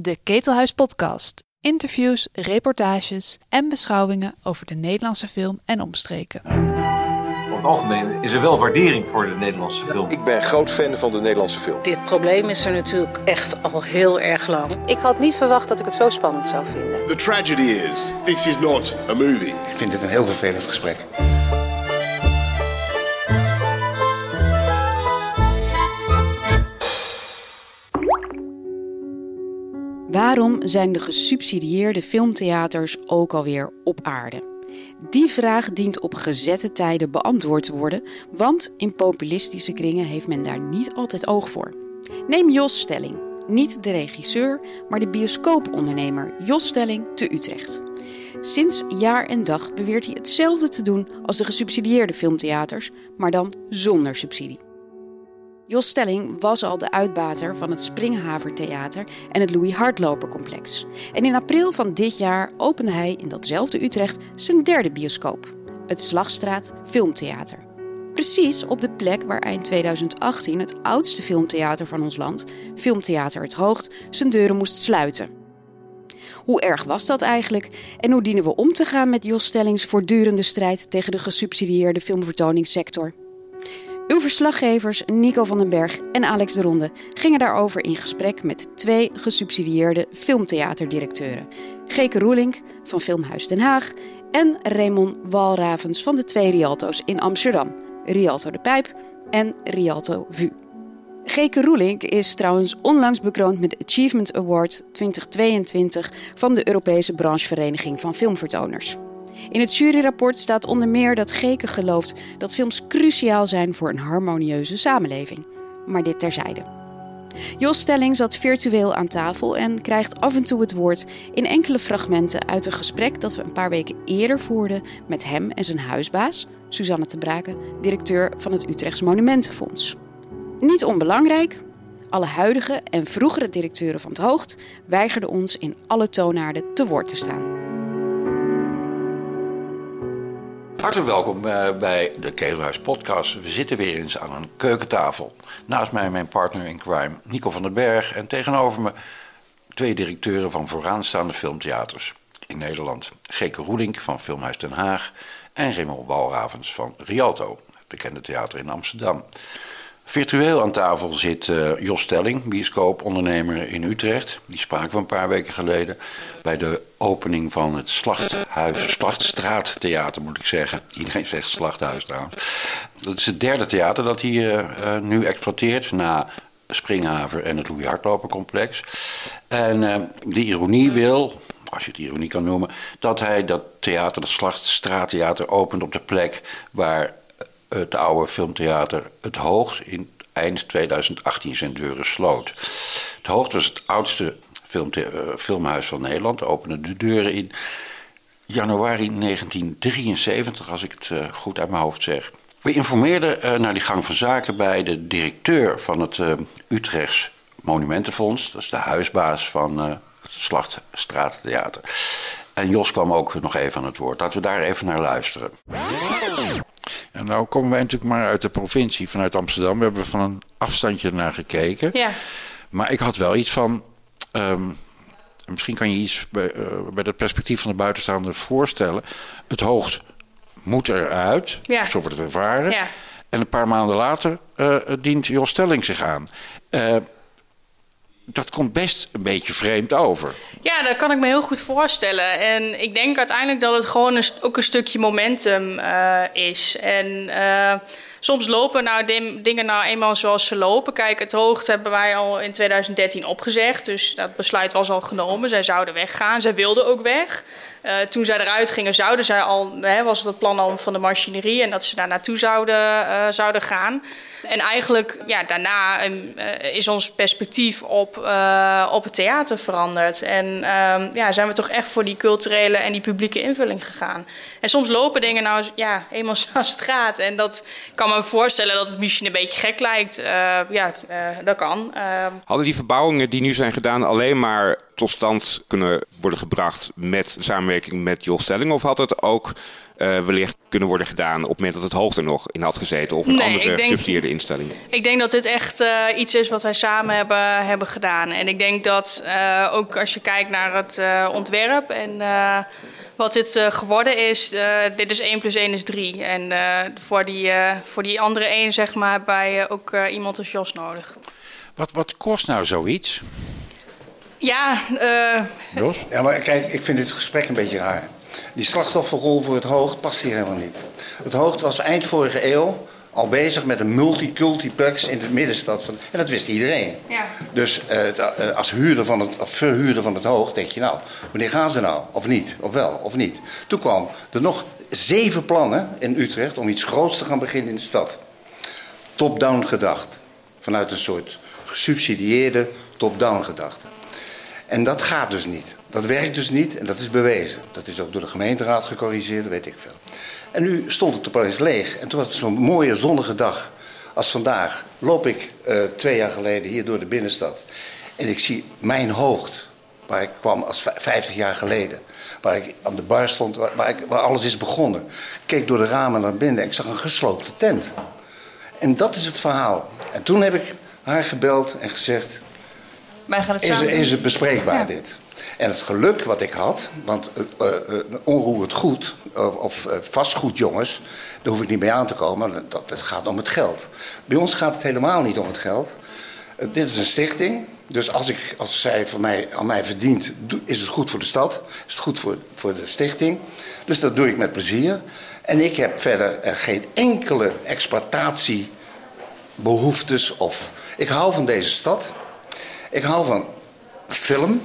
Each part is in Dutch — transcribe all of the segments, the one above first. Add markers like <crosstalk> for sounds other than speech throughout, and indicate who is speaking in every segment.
Speaker 1: De Ketelhuis Podcast. Interviews, reportages en beschouwingen over de Nederlandse film en omstreken.
Speaker 2: Over het algemeen is er wel waardering voor de Nederlandse film.
Speaker 3: Ik ben groot fan van de Nederlandse film.
Speaker 4: Dit probleem is er natuurlijk echt al heel erg lang.
Speaker 5: Ik had niet verwacht dat ik het zo spannend zou vinden.
Speaker 6: The tragedy is, this is not a movie.
Speaker 7: Ik vind dit een heel vervelend gesprek.
Speaker 8: Waarom zijn de gesubsidieerde filmtheaters ook alweer op aarde? Die vraag dient op gezette tijden beantwoord te worden, want in populistische kringen heeft men daar niet altijd oog voor. Neem Jos Stelling, niet de regisseur, maar de bioscoopondernemer Jos Stelling te Utrecht. Sinds jaar en dag beweert hij hetzelfde te doen als de gesubsidieerde filmtheaters, maar dan zonder subsidie. Jos Stelling was al de uitbater van het Springhavertheater en het Louis Hardlopercomplex. En in april van dit jaar opende hij in datzelfde Utrecht zijn derde bioscoop, het Slagstraat Filmtheater. Precies op de plek waar eind 2018 het oudste filmtheater van ons land, Filmtheater Het Hoogt, zijn deuren moest sluiten. Hoe erg was dat eigenlijk en hoe dienen we om te gaan met Jos Stellings voortdurende strijd tegen de gesubsidieerde filmvertoningssector? Uw verslaggevers Nico van den Berg en Alex de Ronde gingen daarover in gesprek met twee gesubsidieerde filmtheaterdirecteuren. Geke Roelink van Filmhuis Den Haag en Raymond Walravens van de twee Rialto's in Amsterdam, Rialto de Pijp en Rialto Vu. Geke Roelink is trouwens onlangs bekroond met de Achievement Award 2022 van de Europese branchevereniging van filmvertoners. In het juryrapport staat onder meer dat Geke gelooft dat films cruciaal zijn voor een harmonieuze samenleving. Maar dit terzijde. Jos Stelling zat virtueel aan tafel en krijgt af en toe het woord in enkele fragmenten uit een gesprek dat we een paar weken eerder voerden met hem en zijn huisbaas, Suzanne te Braken, directeur van het Utrechts Monumentenfonds. Niet onbelangrijk, alle huidige en vroegere directeuren van het Hoogt weigerden ons in alle toonaarden te woord te staan.
Speaker 7: Hartelijk welkom eh, bij de Ketelhuis Podcast. We zitten weer eens aan een keukentafel. Naast mij mijn partner in crime, Nico van den Berg. En tegenover me twee directeuren van vooraanstaande filmtheaters in Nederland. Geke Roelink van Filmhuis Den Haag en Raymond Walravens van Rialto, het bekende theater in Amsterdam. Virtueel aan tafel zit uh, Jos Stelling, bioscoopondernemer in Utrecht. Die spraken we een paar weken geleden bij de opening van het Slachthuis, Slachtstraattheater, moet ik zeggen. Iedereen <laughs> zegt Slachthuis trouwens. Dat is het derde theater dat hij uh, uh, nu exploiteert na Springhaven en het Louis Hardlopercomplex. En de ironie wil, als je het ironie kan noemen, dat hij dat theater, dat Slachtstraattheater, opent op de plek waar het oude filmtheater Het Hoogst in eind 2018 zijn deuren sloot. Het Hoogst was het oudste filmhuis van Nederland, opende de deuren in januari 1973, als ik het uh, goed uit mijn hoofd zeg. We informeerden uh, naar die gang van zaken bij de directeur van het Utrechts Monumentenfonds. Dat is de huisbaas van het Slachtstraattheater. En Jos kwam ook nog even aan het woord. Laten we daar even naar luisteren. En nou komen wij natuurlijk maar uit de provincie, vanuit Amsterdam. We hebben van een afstandje naar gekeken.
Speaker 5: Ja.
Speaker 7: Maar ik had wel iets van. Um, misschien kan je iets bij, uh, bij het perspectief van de buitenstaander voorstellen. Het hoogst moet eruit,
Speaker 5: Ja.
Speaker 7: zo wordt het ervaren.
Speaker 5: Ja.
Speaker 7: En een paar maanden later uh, dient Jos Stelling zich aan. Uh, dat komt best een beetje vreemd over.
Speaker 5: Ja, dat kan ik me heel goed voorstellen. En ik denk uiteindelijk dat het gewoon ook een stukje momentum uh, is. En uh, soms lopen nou dingen nou eenmaal zoals ze lopen. Kijk, het hoogte hebben wij al in 2013 opgezegd. Dus dat besluit was al genomen. Zij zouden weggaan. Zij wilden ook weg. Uh, toen zij eruit gingen, zouden zij al, hè, was het het plan al van de machinerie en dat ze daar naartoe zouden, uh, zouden gaan. En eigenlijk, ja, daarna uh, is ons perspectief op, op het theater veranderd. En ja, zijn we toch echt voor die culturele en die publieke invulling gegaan. En soms lopen dingen nou ja, eenmaal <laughs> zoals het gaat. En dat kan me voorstellen dat het misschien een beetje gek lijkt. Ja, dat kan. Uh,
Speaker 9: Hadden die verbouwingen die nu zijn gedaan alleen maar tot stand kunnen worden gebracht met samenwerking met Jos Stelling? Of had het ook uh, wellicht kunnen worden gedaan op het moment dat het hoogte nog in had gezeten of een
Speaker 5: Nee,
Speaker 9: andere
Speaker 5: denk-
Speaker 9: gesubsidieerde instelling?
Speaker 5: Ik denk dat dit echt eh, iets is wat wij samen hebben, hebben gedaan. En ik denk dat eh, ook als je kijkt naar het eh, ontwerp en eh, wat dit eh, geworden is, eh, dit is 1 plus 1 is 3. En eh, voor, die, eh, voor die andere 1 zeg maar, wij eh, ook eh, iemand als Jos nodig.
Speaker 7: Wat, wat kost nou zoiets?
Speaker 5: Ja, eh,
Speaker 7: Jos?
Speaker 10: Ja, maar kijk, ik vind dit gesprek een beetje raar. Die slachtofferrol voor het Hoogt past hier helemaal niet. Het Hoogt was eind vorige eeuw al bezig met een multicultiplex in de middenstad. Van, en dat wist iedereen.
Speaker 5: Ja.
Speaker 10: Dus eh, eh, als, huurder van het, als verhuurder van het Hoogt denk je nou, wanneer gaan ze nou? Of niet? Of wel? Of niet? Toen kwam er nog zeven plannen in Utrecht om iets groots te gaan beginnen in de stad. Top-down gedacht. Vanuit een soort gesubsidieerde top-down gedachte. En dat gaat dus niet. Dat werkt dus niet en dat is bewezen. Dat is ook door de gemeenteraad gecorrigeerd, weet ik veel. En nu stond het opeens leeg. En toen was het zo'n mooie zonnige dag als vandaag. Loop ik eh, twee jaar geleden hier door de binnenstad. En ik zie mijn hoogte, waar ik kwam als vij- 50 jaar geleden. Waar ik aan de bar stond, waar, waar, ik, waar alles is begonnen. Ik keek door de ramen naar binnen en ik zag een gesloopte tent. En dat is het verhaal. En toen heb ik haar gebeld en gezegd...
Speaker 5: wij gaan het
Speaker 10: Is,
Speaker 5: samen
Speaker 10: is het bespreekbaar
Speaker 5: Ja.
Speaker 10: dit? En het geluk wat ik had, want eh, eh, onroerend goed of, of vastgoed jongens, daar hoef ik niet mee aan te komen. Dat, gaat om het geld. Bij ons gaat het helemaal niet om het geld. Dit is een stichting. Dus als, ik, als zij van mij, aan mij verdient, is het goed voor de stad. Is het goed voor, voor de stichting. Dus dat doe ik met plezier. En ik heb verder geen enkele exploitatiebehoeftes. Of, ik hou van deze stad. Ik hou van film.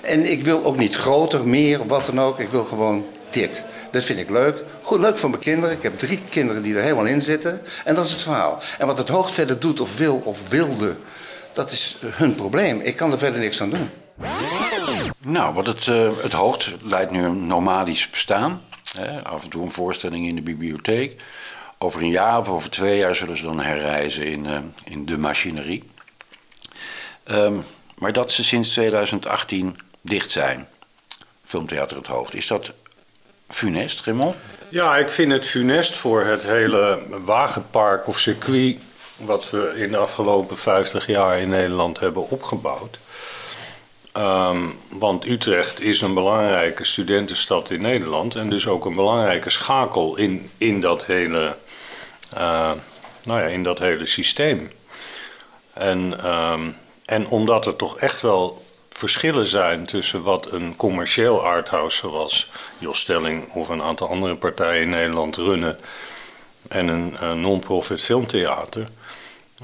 Speaker 10: En ik wil ook niet groter, meer, wat dan ook. Ik wil gewoon dit. Dat vind ik leuk. Goed, leuk voor mijn kinderen. Ik heb drie kinderen die er helemaal in zitten. En dat is het verhaal. En wat het hoogst verder doet of wil of wilde, dat is hun probleem. Ik kan er verder niks aan doen.
Speaker 7: Nou, wat het, eh, het leidt nu een nomadisch bestaan. Hè, af en toe een voorstelling in de bibliotheek. Over een jaar of over twee jaar zullen ze dan herreizen in, eh, in de machinerie. Ehm, maar dat ze sinds 2018 dicht zijn, Filmtheater Het Hoogt. Is dat funest, Raymond?
Speaker 11: Ja, ik vind het funest voor het hele wagenpark of circuit. wat we in de afgelopen 50 jaar in Nederland hebben opgebouwd. Ehm, want Utrecht is een belangrijke studentenstad in Nederland. en dus ook een belangrijke schakel in, in, dat, hele, eh, nou ja, in dat hele systeem. En, ehm, en omdat er toch echt wel verschillen zijn tussen wat een commercieel arthouse zoals Jos Stelling of een aantal andere partijen in Nederland runnen en een, non-profit filmtheater,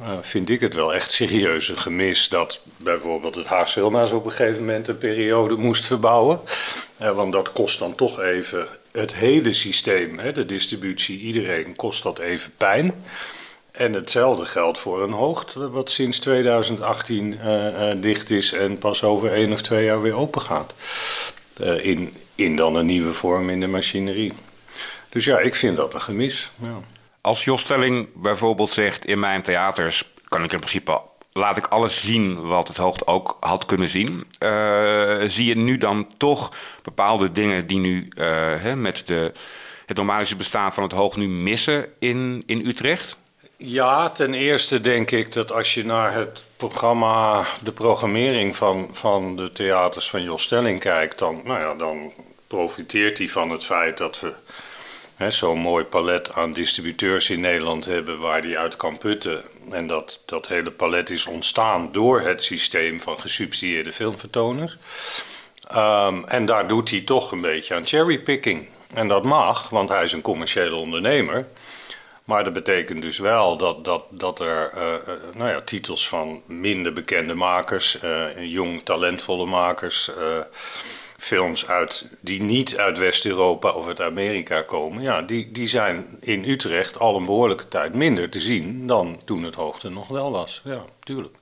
Speaker 11: eh, vind ik het wel echt serieus een gemis dat bijvoorbeeld het Haagse Filmhuis op een gegeven moment een periode moest verbouwen. Eh, want dat kost dan toch even het hele systeem, hè, de distributie, iedereen kost dat even pijn. En hetzelfde geldt voor een hoogt, wat sinds 2018 eh, eh, dicht is en pas over één of twee jaar weer open gaat. Eh, in, in dan een nieuwe vorm in de machinerie. Dus ja, ik vind dat een gemis. Ja.
Speaker 9: Als Jos Stelling bijvoorbeeld zegt in mijn theaters kan ik in principe laat ik alles zien wat het hoogte ook had kunnen zien. Zie je nu dan toch bepaalde dingen die nu hè, met de, het normalische bestaan van het hoog nu missen in, in Utrecht?
Speaker 11: Ja, ten eerste denk ik dat als je naar het programma, de programmering van, van de theaters van Jos Stelling kijkt, dan, nou ja, dan profiteert hij van het feit dat we zo'n mooi palet aan distributeurs in Nederland hebben waar hij uit kan putten. En dat, dat hele palet is ontstaan door het systeem van gesubsidieerde filmvertoners. Ehm, en daar doet hij toch een beetje aan cherrypicking. En dat mag, want hij is een commerciële ondernemer. Maar dat betekent dus wel dat, dat, dat er eh, eh, nou ja, titels van minder bekende makers, eh, jong talentvolle makers, films uit, die niet uit West-Europa of uit Amerika komen, ja, die, die zijn in Utrecht al een behoorlijke tijd minder te zien dan toen het hoogte nog wel was. Ja, tuurlijk.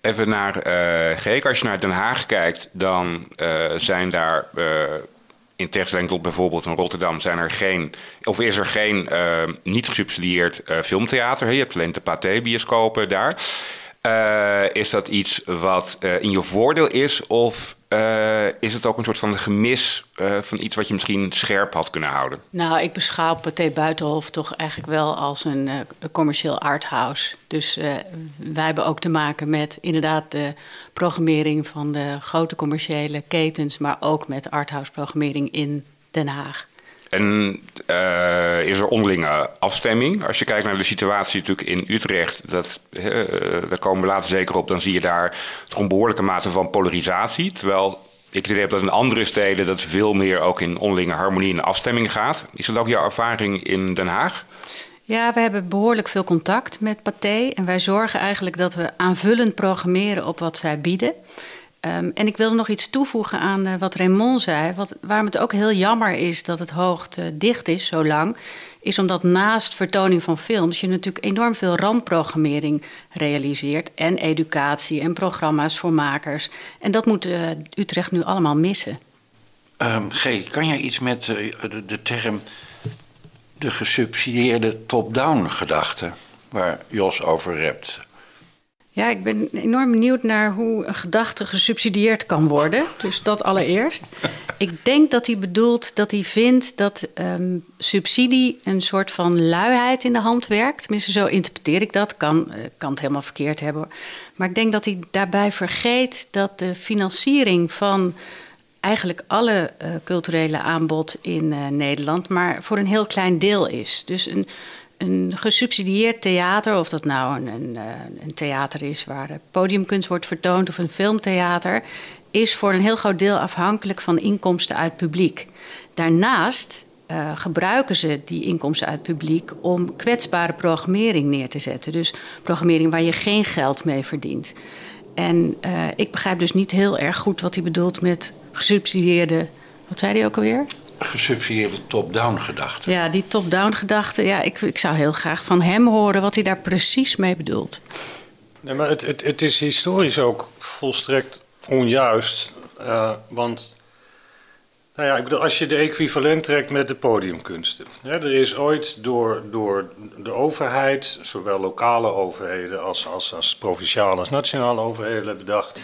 Speaker 9: Even naar Geek. Als je naar Den Haag kijkt, dan zijn daar in tegenstelling bijvoorbeeld in Rotterdam zijn er geen, of is er geen uh, niet gesubsidieerd uh, filmtheater. Je hebt alleen de Pathé-bioscopen daar. Uh, is dat iets wat in je voordeel is? Of is het ook een soort van gemis van iets wat je misschien scherp had kunnen houden?
Speaker 12: Nou, ik beschouw Pathé Buitenhof toch eigenlijk wel als een commercieel arthouse. Dus wij hebben ook te maken met inderdaad de programmering van de grote commerciële ketens, maar ook met arthouse programmering in Den Haag.
Speaker 9: En uh, is er onderlinge afstemming? Als je kijkt naar de situatie natuurlijk in Utrecht, dat, uh, daar komen we later zeker op, dan zie je daar toch een behoorlijke mate van polarisatie. Terwijl ik heb dat in andere steden dat veel meer ook in onderlinge harmonie en afstemming gaat. Is dat ook jouw ervaring in Den Haag?
Speaker 12: Ja, we hebben behoorlijk veel contact met Pathé. En wij zorgen eigenlijk dat we aanvullend programmeren op wat zij bieden. Um, en ik wilde nog iets toevoegen aan uh, wat Raymond zei. Wat, waarom het ook heel jammer is dat het hoogte dicht is zo lang, is omdat naast vertoning van films je natuurlijk enorm veel randprogrammering realiseert. En educatie en programma's voor makers. En dat moet uh, Utrecht nu allemaal missen.
Speaker 7: Um, G, kan jij iets met de, de term de gesubsidieerde top-down gedachte, waar Jos over hebt.
Speaker 12: Ja, ik ben enorm benieuwd naar hoe een gedachte gesubsidieerd kan worden. Dus dat allereerst. Ik denk dat hij bedoelt dat hij vindt dat um, subsidie een soort van luiheid in de hand werkt. Tenminste, zo interpreteer ik dat. Kan, uh, kan het helemaal verkeerd hebben. Maar ik denk dat hij daarbij vergeet dat de financiering van eigenlijk alle uh, culturele aanbod in uh, Nederland, maar voor een heel klein deel is. Dus een, een gesubsidieerd theater, of dat nou een, een, uh, een theater is waar podiumkunst wordt vertoond of een filmtheater, is voor een heel groot deel afhankelijk van inkomsten uit publiek. Daarnaast uh, gebruiken ze die inkomsten uit publiek om kwetsbare programmering neer te zetten. Dus programmering waar je geen geld mee verdient. En uh, ik begrijp dus niet heel erg goed wat hij bedoelt met gesubsidieerde. Wat zei hij ook alweer?
Speaker 7: Gesubsidieerde top-down gedachte.
Speaker 12: Ja, die top-down gedachte. Ja, ik, ik zou heel graag van hem horen wat hij daar precies mee bedoelt.
Speaker 11: Nee, maar het, het, het is historisch ook volstrekt onjuist. Uh, want nou ja, ik bedoel, als je de equivalent trekt met de podiumkunsten. Hè, er is ooit door, door de overheid, zowel lokale overheden als, als, als provinciale als nationale overheden, bedacht.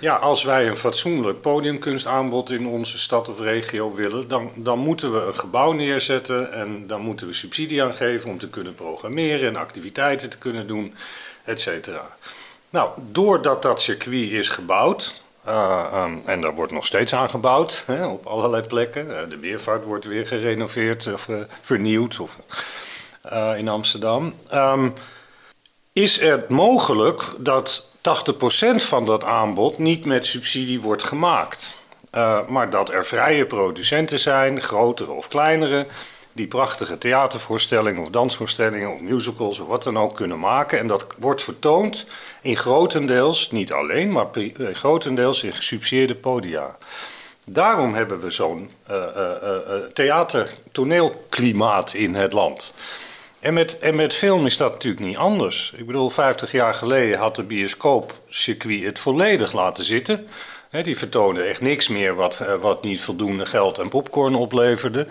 Speaker 11: Ja, als wij een fatsoenlijk podiumkunstaanbod in onze stad of regio willen, dan, dan moeten we een gebouw neerzetten en dan moeten we subsidie aan geven om te kunnen programmeren en activiteiten te kunnen doen, et cetera. Nou, doordat dat circuit is gebouwd, uh, um, en daar wordt nog steeds aan gebouwd hè, op allerlei plekken. Uh, de Weervaart wordt weer gerenoveerd of uh, vernieuwd of, in Amsterdam. Um, is het mogelijk dat 80% van dat aanbod niet met subsidie wordt gemaakt? maar dat er vrije producenten zijn, grotere of kleinere, die prachtige theatervoorstellingen of dansvoorstellingen of musicals of wat dan ook kunnen maken. En dat wordt vertoond in grotendeels, niet alleen, maar grotendeels in gesubsidieerde podia. Daarom hebben we zo'n uh, uh, theater-toneelklimaat in het land. En met, en met film is dat natuurlijk niet anders. Ik bedoel, 50 jaar geleden had de bioscoopcircuit het volledig laten zitten. Die vertoonde echt niks meer wat, wat niet voldoende geld en popcorn opleverde.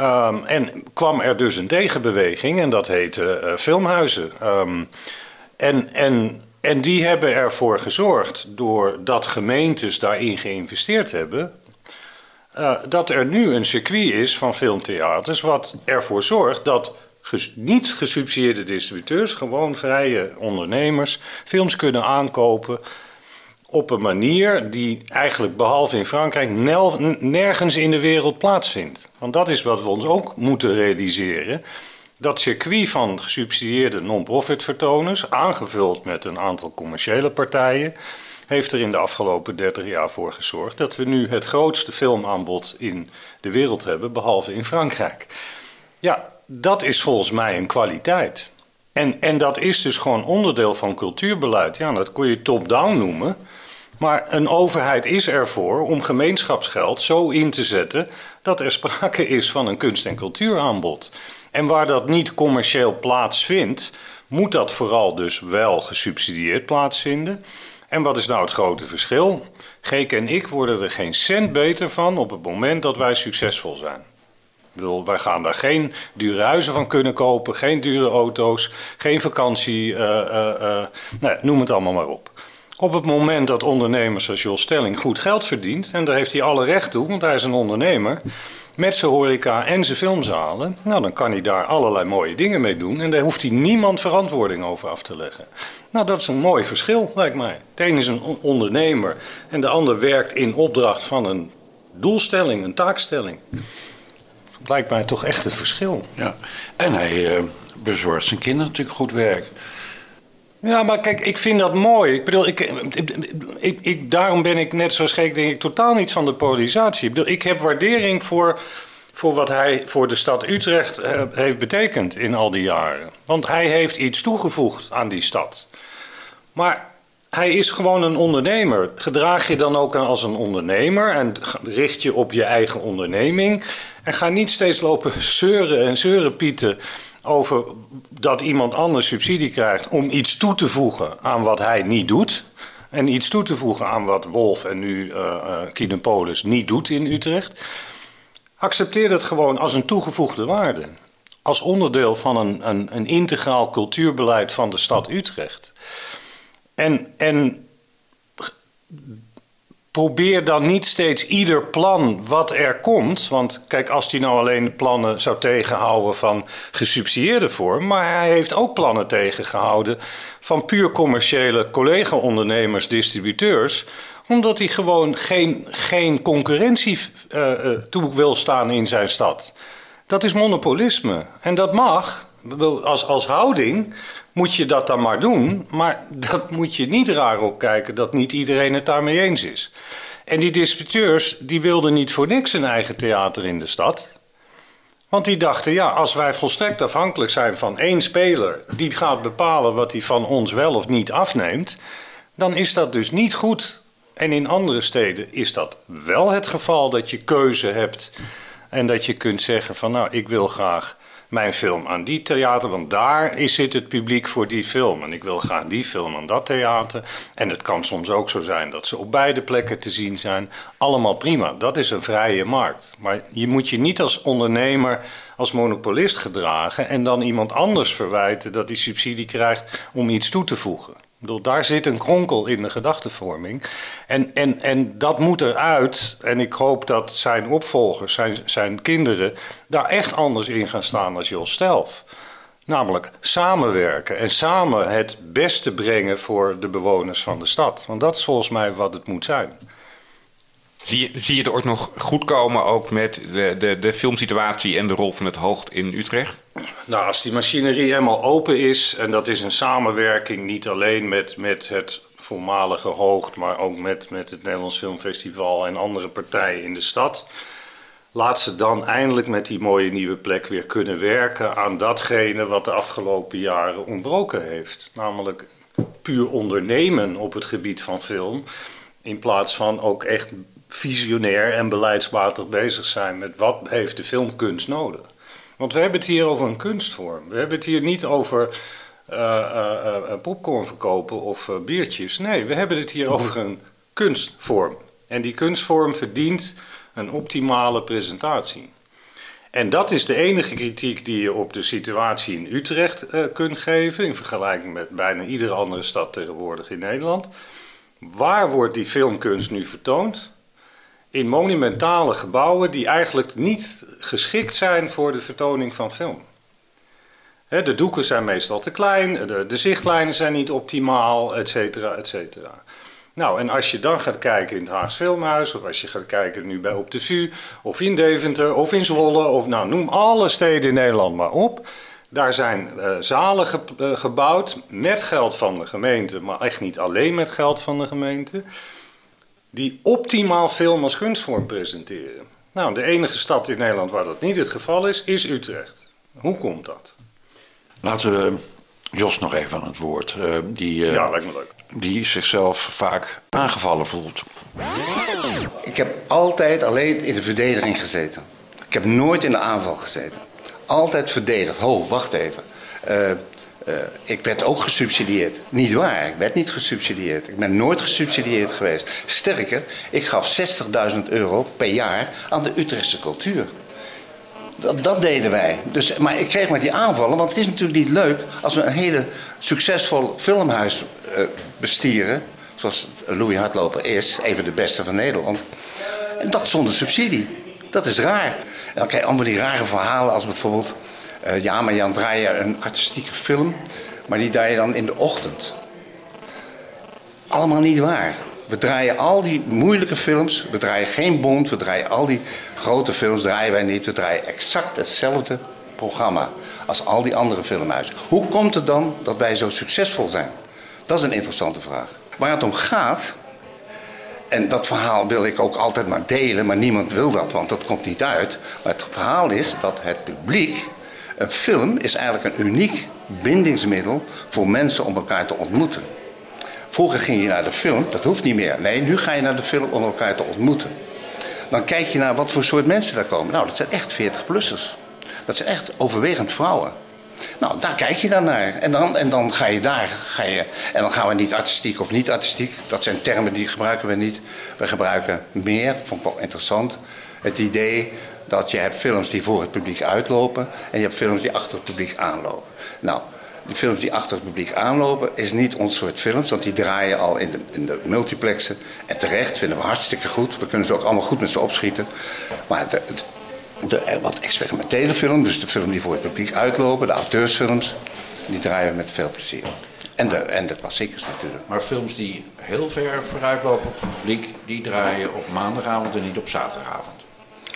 Speaker 11: Um, en kwam er dus een tegenbeweging en dat heette uh, filmhuizen. Um, en, en, en die hebben ervoor gezorgd, doordat gemeentes daarin geïnvesteerd hebben, uh, dat er nu een circuit is van filmtheaters, wat ervoor zorgt dat niet gesubsidieerde distributeurs, gewoon vrije ondernemers, films kunnen aankopen op een manier die eigenlijk behalve in Frankrijk nergens in de wereld plaatsvindt. Want dat is wat we ons ook moeten realiseren. Dat circuit van gesubsidieerde non-profit vertoners, aangevuld met een aantal commerciële partijen, heeft er in de afgelopen 30 jaar voor gezorgd dat we nu het grootste filmaanbod in de wereld hebben, behalve in Frankrijk. Ja, dat is volgens mij een kwaliteit. En, en dat is dus gewoon onderdeel van cultuurbeleid. Ja, dat kun je top-down noemen. Maar een overheid is ervoor om gemeenschapsgeld zo in te zetten dat er sprake is van een kunst- en cultuuraanbod. En waar dat niet commercieel plaatsvindt, moet dat vooral dus wel gesubsidieerd plaatsvinden. En wat is nou het grote verschil? Geek en ik worden er geen cent beter van op het moment dat wij succesvol zijn. Ik bedoel, wij gaan daar geen dure huizen van kunnen kopen, geen dure auto's, geen vakantie, uh, uh, nou, noem het allemaal maar op. Op het moment dat ondernemers als Jos Stelling goed geld verdient, en daar heeft hij alle recht toe, want hij is een ondernemer, met zijn horeca en zijn filmzalen, nou dan kan hij daar allerlei mooie dingen mee doen en daar hoeft hij niemand verantwoording over af te leggen. Nou, dat is een mooi verschil, lijkt mij. De een is een ondernemer en de ander werkt in opdracht van een doelstelling, een taakstelling. Dat lijkt mij toch echt een verschil.
Speaker 7: Ja, en hij uh, bezorgt zijn kinderen natuurlijk goed werk.
Speaker 11: Ja, maar kijk, ik vind dat mooi. Ik bedoel, ik, ik, daarom ben ik net zoals gek, denk ik, totaal niet van de polarisatie. Ik bedoel, ik heb waardering voor, voor wat hij voor de stad Utrecht uh, heeft betekend in al die jaren. Want hij heeft iets toegevoegd aan die stad. Maar hij is gewoon een ondernemer. Gedraag je dan ook als een ondernemer en richt je op je eigen onderneming. En ga niet steeds lopen <laughs> zeuren en zeurenpieten over dat iemand anders subsidie krijgt om iets toe te voegen aan wat hij niet doet. En iets toe te voegen aan wat Wolf en nu uh, niet doet in Utrecht. Accepteer dat gewoon als een toegevoegde waarde. Als onderdeel van een, een, een integraal cultuurbeleid van de stad Utrecht. En, en probeer dan niet steeds ieder plan wat er komt. Want kijk, als hij nou alleen de plannen zou tegenhouden van gesubsidieerde vorm. Maar hij heeft ook plannen tegengehouden van puur commerciële collega-ondernemers, distributeurs omdat hij gewoon geen, geen concurrentie uh, toe wil staan in zijn stad. Dat is monopolisme. En dat mag, als, als houding moet je dat dan maar doen. Maar <laughs> dat moet je niet raar opkijken dat niet iedereen het daarmee eens is. En die distributeurs die wilden niet voor niks een eigen theater in de stad. Want die dachten, ja, als wij volstrekt afhankelijk zijn van één speler... die gaat bepalen wat hij van ons wel of niet afneemt... dan is dat dus niet goed. En in andere steden is dat wel het geval dat je keuze hebt... en dat je kunt zeggen van, nou, ik wil graag mijn film aan die theater, want daar is, zit het publiek voor die film. En ik wil graag die film aan dat theater. En het kan soms ook zo zijn dat ze op beide plekken te zien zijn. Allemaal prima, dat is een vrije markt. Maar je moet je niet als ondernemer, als monopolist gedragen en dan iemand anders verwijten dat hij subsidie krijgt om iets toe te voegen bedoel, daar zit een kronkel in de gedachtevorming. En, en, en dat moet eruit. En ik hoop dat zijn opvolgers, zijn, zijn kinderen, daar echt anders in gaan staan als Jos Stelf. Namelijk samenwerken en samen het beste brengen voor de bewoners van de stad. Want dat is volgens mij wat het moet zijn.
Speaker 9: Zie je, zie je het ooit nog goed komen ook met de, de, de filmsituatie en de rol van het Hoogt in Utrecht?
Speaker 11: Nou, als die machinerie helemaal open is, en dat is een samenwerking niet alleen met, met het voormalige Hoogt, maar ook met, met het Nederlands Filmfestival en andere partijen in de stad. Laat ze dan eindelijk met die mooie nieuwe plek weer kunnen werken aan datgene wat de afgelopen jaren ontbroken heeft. Namelijk puur ondernemen op het gebied van film. In plaats van ook echt visionair en beleidsmatig bezig zijn met wat heeft de filmkunst nodig. Want we hebben het hier over een kunstvorm. We hebben het hier niet over uh, uh, uh, popcorn verkopen of biertjes. Nee, we hebben het hier over een kunstvorm. En die kunstvorm verdient een optimale presentatie. En dat is de enige kritiek die je op de situatie in Utrecht kunt geven, in vergelijking met bijna iedere andere stad tegenwoordig in Nederland. Waar wordt die filmkunst nu vertoond? In monumentale gebouwen die eigenlijk niet geschikt zijn voor de vertoning van film. de doeken zijn meestal te klein, de, de zichtlijnen zijn niet optimaal, et cetera, et cetera. Nou, en als je dan gaat kijken in het Haags Filmhuis, of als je gaat kijken nu bij Op de VU, of in Deventer, of in Zwolle, of nou, noem alle steden in Nederland maar op. Daar zijn uh, zalen eh, gebouwd met geld van de gemeente, maar echt niet alleen met geld van de gemeente die optimaal film als kunstvorm presenteren. Nou, de enige stad in Nederland waar dat niet het geval is, is Utrecht. Hoe komt dat?
Speaker 7: Laten we Jos nog even aan het woord. Uh, die,
Speaker 11: uh, ja, lijkt me leuk.
Speaker 7: Die zichzelf vaak aangevallen voelt.
Speaker 10: Ik heb altijd alleen in de verdediging gezeten. Ik heb nooit in de aanval gezeten. Altijd verdedigd. Ho, wacht even. Uh, Uh, ik werd ook gesubsidieerd. Niet waar, ik werd niet gesubsidieerd. Ik ben nooit gesubsidieerd geweest. Sterker, ik gaf 60.000 euro per jaar aan de Utrechtse cultuur. Dat, deden wij. Dus, maar ik kreeg maar die aanvallen, want het is natuurlijk niet leuk als we een hele succesvol filmhuis uh, bestieren. Zoals Louis Hartloper is, even de beste van Nederland. En dat zonder subsidie. Dat is raar. En allemaal die rare verhalen als bijvoorbeeld... Uh, ja, maar Jan draai je een artistieke film, maar die draai je dan in de ochtend. Allemaal niet waar. We draaien al die moeilijke films, we draaien geen Bond, we draaien al die grote films, draaien wij niet. We draaien exact hetzelfde programma als al die andere filmhuizen. Hoe komt het dan dat wij zo succesvol zijn? Dat is een interessante vraag. Waar het om gaat, en dat verhaal wil ik ook altijd maar delen, maar niemand wil dat, want dat komt niet uit. Maar het verhaal is dat het publiek, een film is eigenlijk een uniek bindingsmiddel voor mensen om elkaar te ontmoeten. Vroeger ging je naar de film, dat hoeft niet meer. Nee, nu ga je naar de film om elkaar te ontmoeten. Dan kijk je naar wat voor soort mensen daar komen. Nou, dat zijn echt 40-plussers. Dat zijn echt overwegend vrouwen. Nou, daar kijk je dan naar. En dan, en dan ga je daar. Ga je, en dan gaan we niet artistiek of niet artistiek. Dat zijn termen die gebruiken we niet. We gebruiken meer, vond ik wel interessant. Het idee dat je hebt films die voor het publiek uitlopen. En je hebt films die achter het publiek aanlopen. Nou, die films die achter het publiek aanlopen, is niet ons soort films. Want die draaien al in de, in de multiplexen. En terecht vinden we hartstikke goed. We kunnen ze ook allemaal goed met ze opschieten. Maar de, de wat experimentele film, dus de film die voor het publiek uitlopen, de auteursfilms, die draaien we met veel plezier. En de, en de klassiekers natuurlijk.
Speaker 7: Maar films die heel ver vooruitlopen op het publiek, die draaien op maandagavond en niet op zaterdagavond.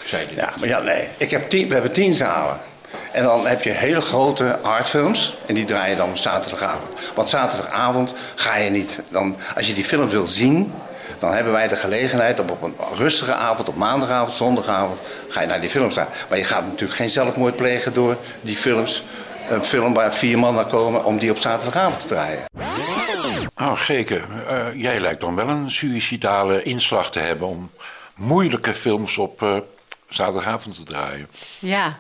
Speaker 7: Zei
Speaker 10: ja, maar ja, nee. Ik heb tien, we hebben tien zalen. En dan heb je hele grote artfilms en die draai je dan op zaterdagavond. Want zaterdagavond ga je niet. Dan, als je die film wil zien, dan hebben wij de gelegenheid om op een rustige avond, op maandagavond, zondagavond, ga je naar die films gaan. Maar je gaat natuurlijk geen zelfmoord plegen door die films. Een film waar vier man naar komen om die op zaterdagavond te draaien.
Speaker 7: Oh, Geke, uh, jij lijkt dan wel een suïcidale inslag te hebben om moeilijke films op uh, zaterdagavond te draaien.
Speaker 12: Ja,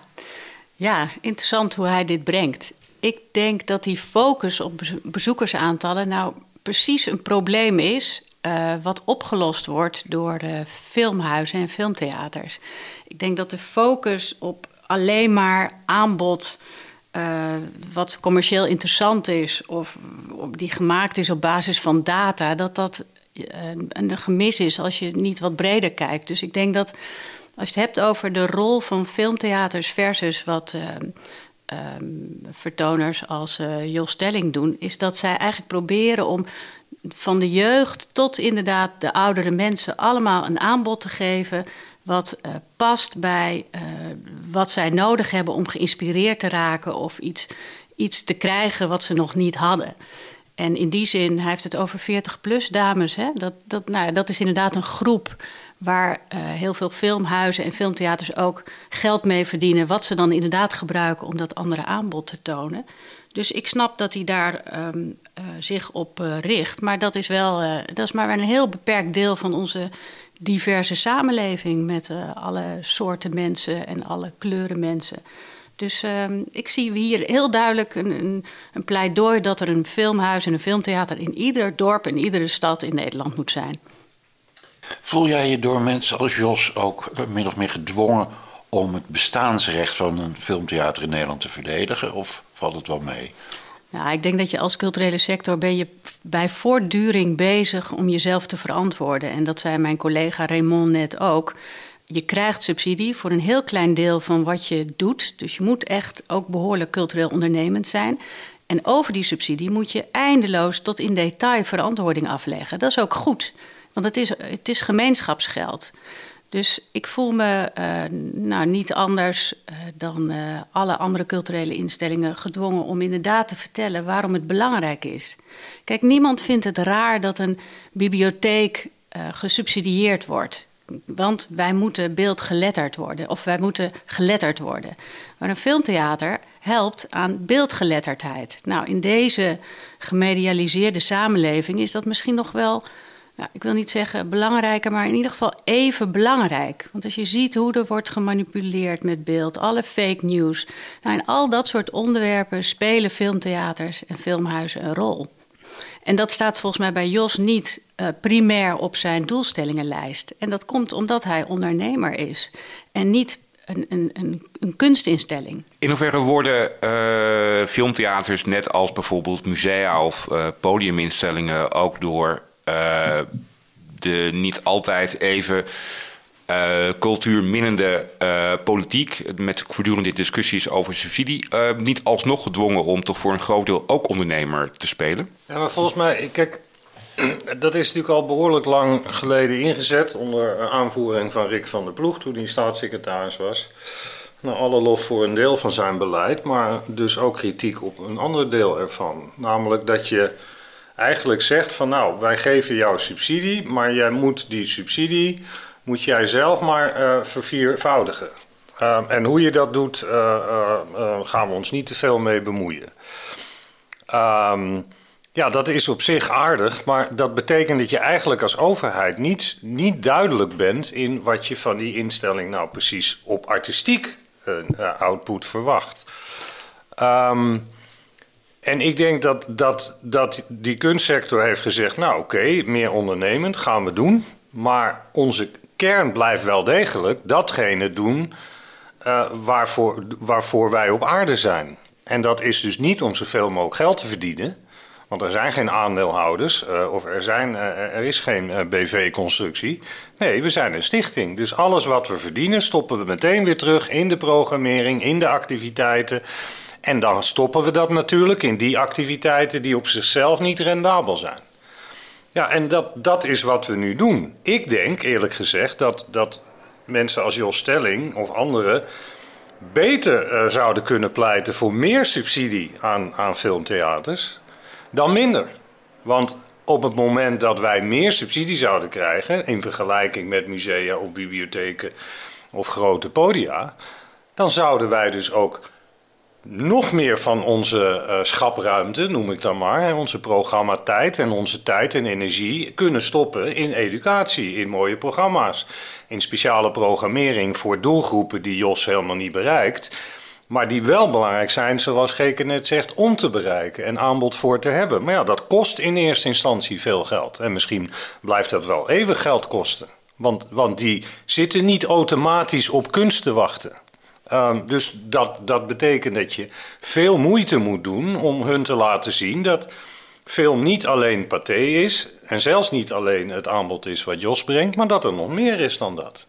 Speaker 12: ja, interessant hoe hij dit brengt. Ik denk dat die focus op bezoekersaantallen nou precies een probleem is. Uh, wat opgelost wordt door de filmhuizen en filmtheaters. Ik denk dat de focus op alleen maar aanbod. Uh, wat commercieel interessant is, of die gemaakt is op basis van data, dat dat een, een gemis is als je niet wat breder kijkt. Dus ik denk dat als je het hebt over de rol van filmtheaters versus wat uh, vertoners als uh, Jos Stelling doen, is dat zij eigenlijk proberen om van de jeugd tot inderdaad de oudere mensen allemaal een aanbod te geven wat uh, past bij wat zij nodig hebben om geïnspireerd te raken of iets, iets te krijgen wat ze nog niet hadden. En in die zin, hij heeft het over 40-plus dames. Hè? Dat, dat, nou, dat is inderdaad een groep waar uh, heel veel filmhuizen en filmtheaters ook geld mee verdienen, wat ze dan inderdaad gebruiken om dat andere aanbod te tonen. Dus ik snap dat hij daar um, uh, zich op uh, richt, maar dat is wel dat is maar een heel beperkt deel van onze diverse samenleving met alle soorten mensen en alle kleuren mensen. Dus um, ik zie hier heel duidelijk een, een, een, pleidooi dat er een filmhuis en een filmtheater in ieder dorp en iedere stad in Nederland moet zijn.
Speaker 7: Voel jij je door mensen als Jos ook min of meer gedwongen om het bestaansrecht van een filmtheater in Nederland te verdedigen? Of valt het wel mee?
Speaker 12: Nou, ik denk dat je als culturele sector ben je bij voortduring bezig om jezelf te verantwoorden. En dat zei mijn collega Raymond net ook. Je krijgt subsidie voor een heel klein deel van wat je doet. Dus je moet echt ook behoorlijk cultureel ondernemend zijn. En over die subsidie moet je eindeloos tot in detail verantwoording afleggen. Dat is ook goed. Want het is, het is gemeenschapsgeld. Dus ik voel me uh, nou, niet anders uh, dan uh, alle andere culturele instellingen gedwongen om inderdaad te vertellen waarom het belangrijk is. Kijk, niemand vindt het raar dat een bibliotheek gesubsidieerd wordt. Want wij moeten beeldgeletterd worden of wij moeten geletterd worden. Maar een filmtheater helpt aan beeldgeletterdheid. Nou, in deze gemedialiseerde samenleving is dat misschien nog wel nou, ik wil niet zeggen belangrijker, maar in ieder geval even belangrijk. Want als je ziet hoe er wordt gemanipuleerd met beeld, alle fake news. Nou, in al dat soort onderwerpen spelen filmtheaters en filmhuizen een rol. En dat staat volgens mij bij Jos niet uh, primair op zijn doelstellingenlijst. En dat komt omdat hij ondernemer is en niet een, een, een, een kunstinstelling.
Speaker 9: In hoeverre worden uh, filmtheaters, net als bijvoorbeeld musea of uh, podiuminstellingen, ook door uh, de niet altijd even uh, cultuurminnende uh, politiek, met voortdurende discussies over subsidie, niet alsnog gedwongen om toch voor een groot deel ook ondernemer te spelen?
Speaker 11: Ja, maar volgens mij, kijk, <clears throat> dat is natuurlijk al behoorlijk lang geleden ingezet onder aanvoering van Rick van der Ploeg toen hij staatssecretaris was. Nou, alle lof voor een deel van zijn beleid, maar dus ook kritiek op een ander deel ervan. Namelijk dat je eigenlijk zegt van nou, wij geven jou subsidie, maar jij moet die subsidie, moet jij zelf maar uh, verviervoudigen. Uh, en hoe je dat doet, uh, gaan we ons niet te veel mee bemoeien. Um, ja, dat is op zich aardig, maar dat betekent dat je eigenlijk als overheid niet, niet duidelijk bent in wat je van die instelling nou precies op artistiek output verwacht. Um, en ik denk dat, dat, dat die kunstsector heeft gezegd: Nou, oké, meer ondernemend gaan we doen. Maar onze kern blijft wel degelijk datgene doen uh, waarvoor, waarvoor wij op aarde zijn. En dat is dus niet om zoveel mogelijk geld te verdienen. Want er zijn geen aandeelhouders uh, of er, zijn, uh, er is geen BV-constructie. Nee, we zijn een stichting. Dus alles wat we verdienen stoppen we meteen weer terug in de programmering, in de activiteiten. En dan stoppen we dat natuurlijk in die activiteiten die op zichzelf niet rendabel zijn. Ja, en dat, dat is wat we nu doen. Ik denk eerlijk gezegd dat, dat mensen als Jos Stelling of anderen beter uh, zouden kunnen pleiten voor meer subsidie aan, aan filmtheaters dan minder. Want op het moment dat wij meer subsidie zouden krijgen in vergelijking met musea of bibliotheken of grote podia, dan zouden wij dus ook nog meer van onze uh, schapruimte, noem ik dan maar, onze programmatijd en onze tijd en energie kunnen stoppen in educatie, in mooie programma's, in speciale programmering voor doelgroepen die Jos helemaal niet bereikt, maar die wel belangrijk zijn, zoals Geke net zegt, om te bereiken en aanbod voor te hebben. Maar ja, dat kost in eerste instantie veel geld en misschien blijft dat wel even geld kosten. Want, want die zitten niet automatisch op kunst te wachten. Um, dus dat, dat betekent dat je veel moeite moet doen om hun te laten zien dat film niet alleen paté is en zelfs niet alleen het aanbod is wat Jos brengt, maar dat er nog meer is dan dat.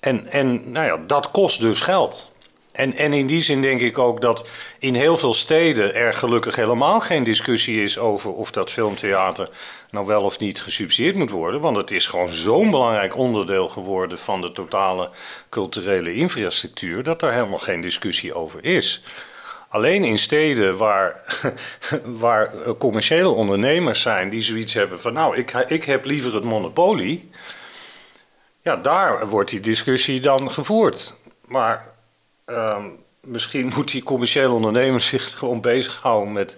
Speaker 11: En, en nou ja, dat kost dus geld. En, en in die zin denk ik ook dat in heel veel steden er gelukkig helemaal geen discussie is over of dat filmtheater nou wel of niet gesubsidieerd moet worden. Want het is gewoon zo'n belangrijk onderdeel geworden van de totale culturele infrastructuur dat er helemaal geen discussie over is. Alleen in steden waar, <laughs> waar commerciële ondernemers zijn die zoiets hebben van nou, ik, ik heb liever het monopolie. Ja, daar wordt die discussie dan gevoerd. Maar uh, misschien moet die commerciële ondernemer <laughs> zich gewoon bezighouden met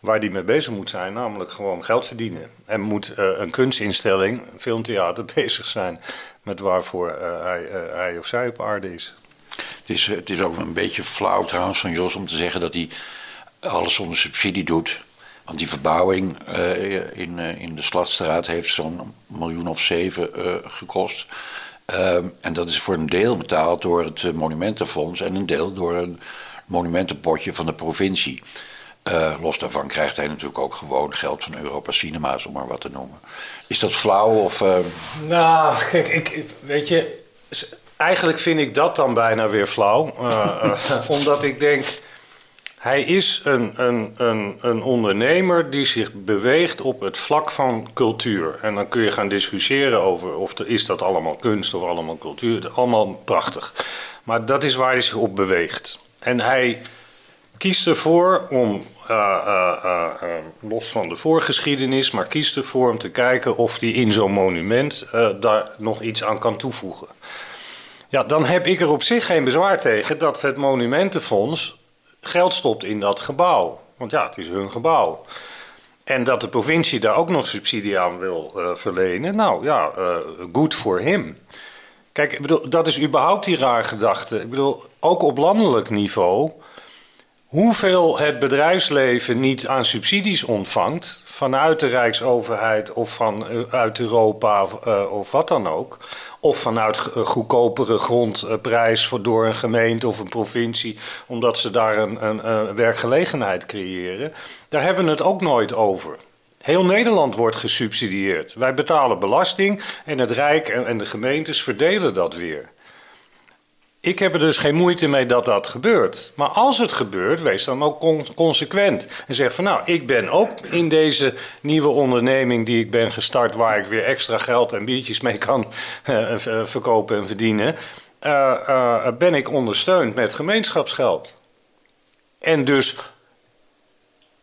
Speaker 11: waar die mee bezig moet zijn, namelijk gewoon geld verdienen. En moet uh, een kunstinstelling, een filmtheater, <laughs> bezig zijn met waarvoor uh, hij, uh, hij, of zij op aarde is.
Speaker 7: Het is, het is ook een beetje flauw trouwens van Jos om te zeggen dat hij alles zonder subsidie doet. Want die verbouwing in, in de Sladstraat heeft zo'n miljoen of zeven gekost. Uh, en dat is voor een deel betaald door het Monumentenfonds en een deel door een monumentenpotje van de provincie. Uh, los daarvan krijgt hij natuurlijk ook gewoon geld van Europa Cinema's, om maar wat te noemen. Is dat flauw of... Uh...
Speaker 11: Nou, kijk, ik, weet je... Eigenlijk vind ik dat dan bijna weer flauw. <laughs> Omdat ik denk... Hij is een, een, een, een ondernemer die zich beweegt op het vlak van cultuur. En dan kun je gaan discussiëren over of is dat allemaal kunst of allemaal cultuur. Allemaal prachtig. Maar dat is waar hij zich op beweegt. En hij kiest ervoor om, uh, uh, los van de voorgeschiedenis, maar kiest ervoor om te kijken of hij in zo'n monument daar nog iets aan kan toevoegen. Ja, dan heb ik er op zich geen bezwaar tegen dat het Monumentenfonds geld stopt in dat gebouw. Want ja, het is hun gebouw. En dat de provincie daar ook nog subsidie aan wil uh, verlenen. Nou ja, uh, good for him. Kijk, ik bedoel, dat is überhaupt die raar gedachte. Ik bedoel, ook op landelijk niveau. Hoeveel het bedrijfsleven niet aan subsidies ontvangt. Vanuit de Rijksoverheid of vanuit Europa of, uh, of wat dan ook. Of vanuit goedkopere grondprijs voor, door een gemeente of een provincie. omdat ze daar een, een werkgelegenheid creëren. Daar hebben we het ook nooit over. Heel Nederland wordt gesubsidieerd. Wij betalen belasting en het Rijk en de gemeentes verdelen dat weer. Ik heb er dus geen moeite mee dat dat gebeurt. Maar als het gebeurt, wees dan ook consequent. En zeg van nou, ik ben ook in deze nieuwe onderneming die ik ben gestart, waar ik weer extra geld en biertjes mee kan <laughs> uh, verkopen en verdienen, uh, ben ik ondersteund met gemeenschapsgeld. En dus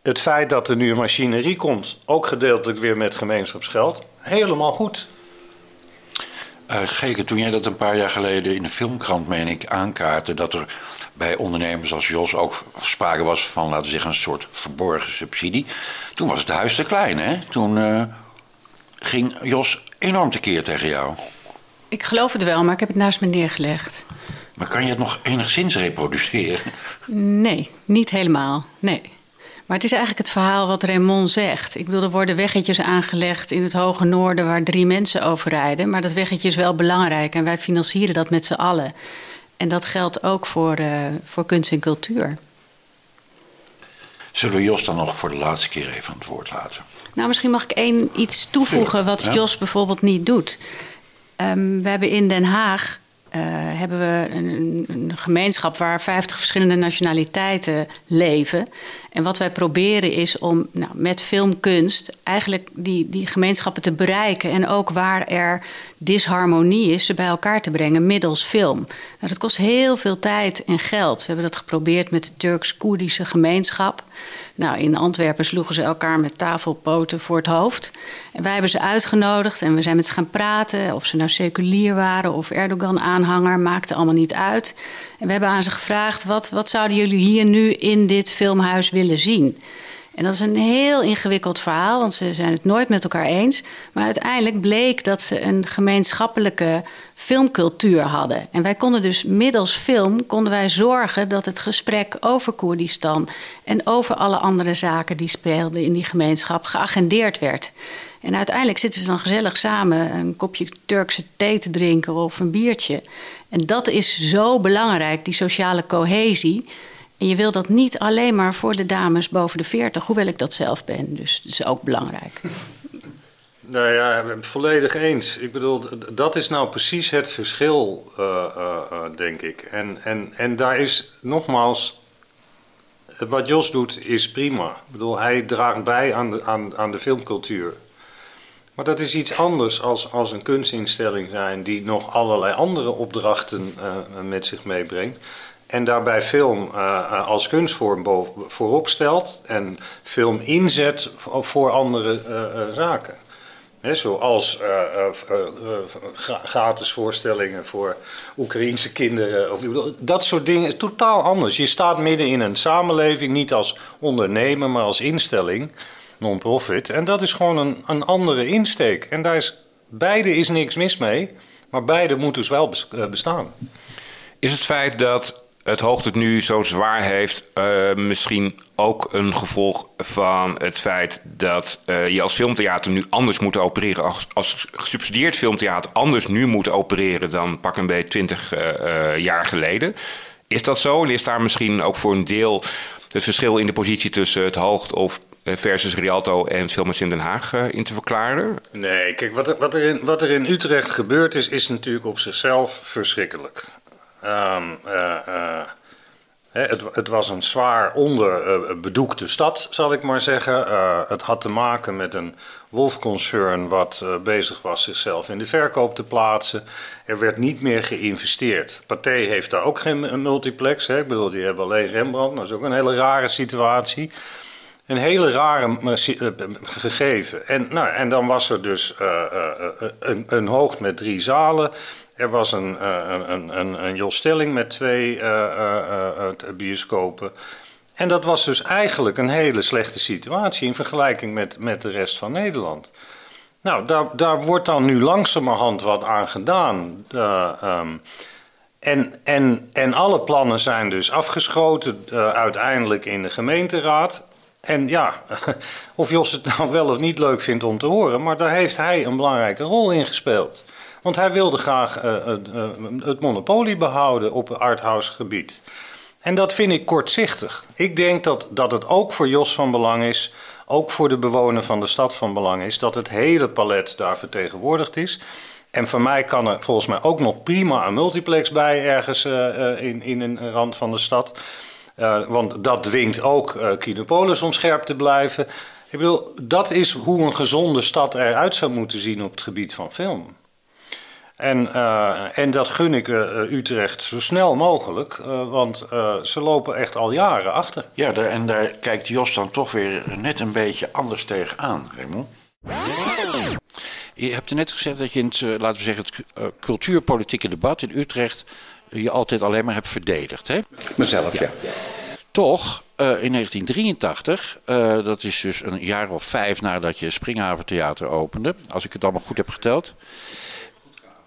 Speaker 11: het feit dat er nu een machinerie komt, ook gedeeltelijk weer met gemeenschapsgeld, helemaal goed.
Speaker 7: Uh, Geke, toen jij dat een paar jaar geleden in de filmkrant, meen ik, aankaartte dat er bij ondernemers als Jos ook sprake was van, laten we zeggen, een soort verborgen subsidie. Toen was het huis te klein, hè? Toen uh, ging Jos enorm tekeer tegen jou.
Speaker 12: Ik geloof het wel, maar ik heb het naast me neergelegd.
Speaker 7: Maar kan je het nog enigszins reproduceren?
Speaker 12: Nee, niet helemaal. Nee. Maar het is eigenlijk het verhaal wat Raymond zegt. Ik bedoel, er worden weggetjes aangelegd in het hoge noorden waar drie mensen over rijden. Maar dat weggetje is wel belangrijk en wij financieren dat met z'n allen. En dat geldt ook voor, uh, voor kunst en cultuur.
Speaker 7: Zullen we Jos dan nog voor de laatste keer even aan het woord laten?
Speaker 12: Nou, misschien mag ik één iets toevoegen wat ja? Jos bijvoorbeeld niet doet. Um, we hebben in Den Haag uh, hebben we een, een, gemeenschap waar 50 verschillende nationaliteiten leven. En wat wij proberen is om nou, met filmkunst eigenlijk die, die gemeenschappen te bereiken. En ook waar er disharmonie is, ze bij elkaar te brengen middels film. Nou, dat kost heel veel tijd en geld. We hebben dat geprobeerd met de Turks-Koerdische gemeenschap. Nou, in Antwerpen sloegen ze elkaar met tafelpoten voor het hoofd. En wij hebben ze uitgenodigd en we zijn met ze gaan praten. Of ze nou seculier waren of Erdogan-aanhanger, maakte allemaal niet uit. En we hebben aan ze gevraagd: wat, wat zouden jullie hier nu in dit filmhuis willen zien? En dat is een heel ingewikkeld verhaal, want ze zijn het nooit met elkaar eens. Maar uiteindelijk bleek dat ze een gemeenschappelijke filmcultuur hadden. En wij konden dus middels film konden wij zorgen dat het gesprek over Koerdistan en over alle andere zaken die speelden in die gemeenschap geagendeerd werd. En uiteindelijk zitten ze dan gezellig samen een kopje Turkse thee te drinken of een biertje. En dat is zo belangrijk, die sociale cohesie. En je wil dat niet alleen maar voor de dames boven de 40, hoewel ik dat zelf ben. Dus dat is ook belangrijk. <laughs>
Speaker 11: Nou ja, ik volledig eens. Ik bedoel, dat is nou precies het verschil, uh, uh, uh, denk ik. En, en, en daar is nogmaals, wat Jos doet is prima. Ik bedoel, hij draagt bij aan de, aan, aan de filmcultuur. Maar dat is iets anders als, als een kunstinstelling zijn die nog allerlei andere opdrachten met zich meebrengt. En daarbij film uh, als kunstvorm voorop stelt en film inzet voor andere uh, zaken. Zoals gratis voorstellingen voor Oekraïense kinderen. Of, dat soort dingen, totaal anders. Je staat midden in een samenleving, niet als ondernemer, maar als instelling, non-profit. En dat is gewoon een, een andere insteek. En daar is, beide is niks mis mee, maar beide moeten dus wel bestaan.
Speaker 9: Is het feit dat het hoogte het nu zo zwaar heeft, uh, misschien ook een gevolg van het feit dat uh, je als filmtheater nu anders moet opereren, als, als gesubsidieerd filmtheater anders nu moet opereren dan pak een beetje 20 uh, jaar geleden. Is dat zo? En is daar misschien ook voor een deel het verschil in de positie tussen het hoogte of versus Rialto en Filmers in Den Haag in te verklaren?
Speaker 11: Nee, kijk, wat wat, er wat er in Utrecht gebeurd is, is natuurlijk op zichzelf verschrikkelijk. Um, uh, uh, het, was een zwaar onderbedoekte stad, zal ik maar zeggen. Uh, het had te maken met een wolfconcern wat bezig was zichzelf in de verkoop te plaatsen. Er werd niet meer geïnvesteerd. Pathé heeft daar ook geen multiplex. Hè. Ik bedoel, die hebben alleen Rembrandt. Dat is ook een hele rare situatie. Een hele rare gegeven. En, nou, en dan was er dus een, een hoogte met drie zalen. Er was een, een, een, een, een Jos Stelling met twee uh, uh, bioscopen. En dat was dus eigenlijk een hele slechte situatie in vergelijking met, met de rest van Nederland. Nou, daar, daar wordt dan nu langzamerhand wat aan gedaan. Um, en, en, en alle plannen zijn dus afgeschoten uiteindelijk in de gemeenteraad. En ja, <laughs> of Jos het nou wel of niet leuk vindt om te horen, maar daar heeft hij een belangrijke rol in gespeeld. Want hij wilde graag uh, uh, het monopolie behouden op het arthouse gebied. En dat vind ik kortzichtig. Ik denk dat, dat het ook voor Jos van belang is, ook voor de bewoner van de stad van belang is, dat het hele palet daar vertegenwoordigd is. En voor mij kan er volgens mij ook nog prima een multiplex bij ergens in, in een rand van de stad. Want dat dwingt ook Kinopolis om scherp te blijven. Ik bedoel, dat is hoe een gezonde stad eruit zou moeten zien op het gebied van film. En, uh, en dat gun ik Utrecht zo snel mogelijk, want ze lopen echt al jaren achter.
Speaker 7: Ja, daar, en daar kijkt Jos dan toch weer net een beetje anders tegenaan, Raymond. Je hebt er net gezegd dat je in het, laten we zeggen, het cultuurpolitieke debat in Utrecht je altijd alleen maar hebt verdedigd. Hè?
Speaker 10: Mezelf, ja. ja.
Speaker 7: Toch, uh, in 1983, uh, dat is dus een jaar of vijf nadat je Springhaven Theater opende, als ik het allemaal goed heb geteld.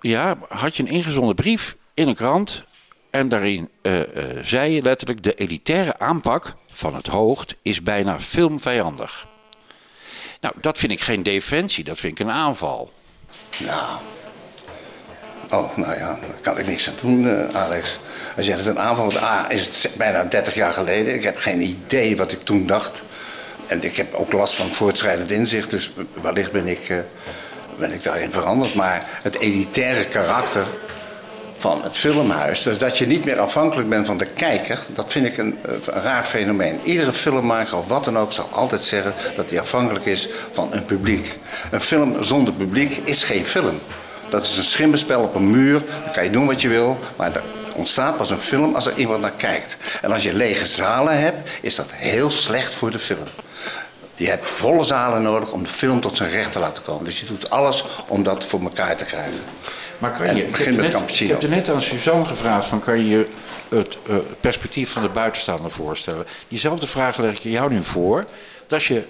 Speaker 7: Ja, had je een ingezonden brief in een krant. En daarin uh, zei je letterlijk: de elitaire aanpak van het hoogd is bijna filmvijandig. Nou, dat vind ik geen defensie, dat vind ik een aanval.
Speaker 10: Nou, Oh, nou ja, daar kan ik niks aan doen, uh, Alex. Als jij het een aanval A is het bijna 30 jaar geleden. Ik heb geen idee wat ik toen dacht. En ik heb ook last van voortschrijdend inzicht, dus wellicht ben ik, ben ik daarin veranderd. Maar het elitaire karakter van het filmhuis, dus dat je niet meer afhankelijk bent van de kijker, dat vind ik een, raar fenomeen. Iedere filmmaker of wat dan ook zal altijd zeggen dat hij afhankelijk is van een publiek. Een film zonder publiek is geen film. Dat is een schimmenspel op een muur. Dan kan je doen wat je wil. Maar er ontstaat pas een film als er iemand naar kijkt. En als je lege zalen hebt, is dat heel slecht voor de film. Je hebt volle zalen nodig om de film tot zijn recht te laten komen. Dus je doet alles om dat voor elkaar te krijgen.
Speaker 7: Maar kan je, ik, heb net, ik heb er net aan Suzanne gevraagd: van, kan je het uh, perspectief van de buitenstaander voorstellen? Diezelfde vraag leg ik jou nu voor. Dat je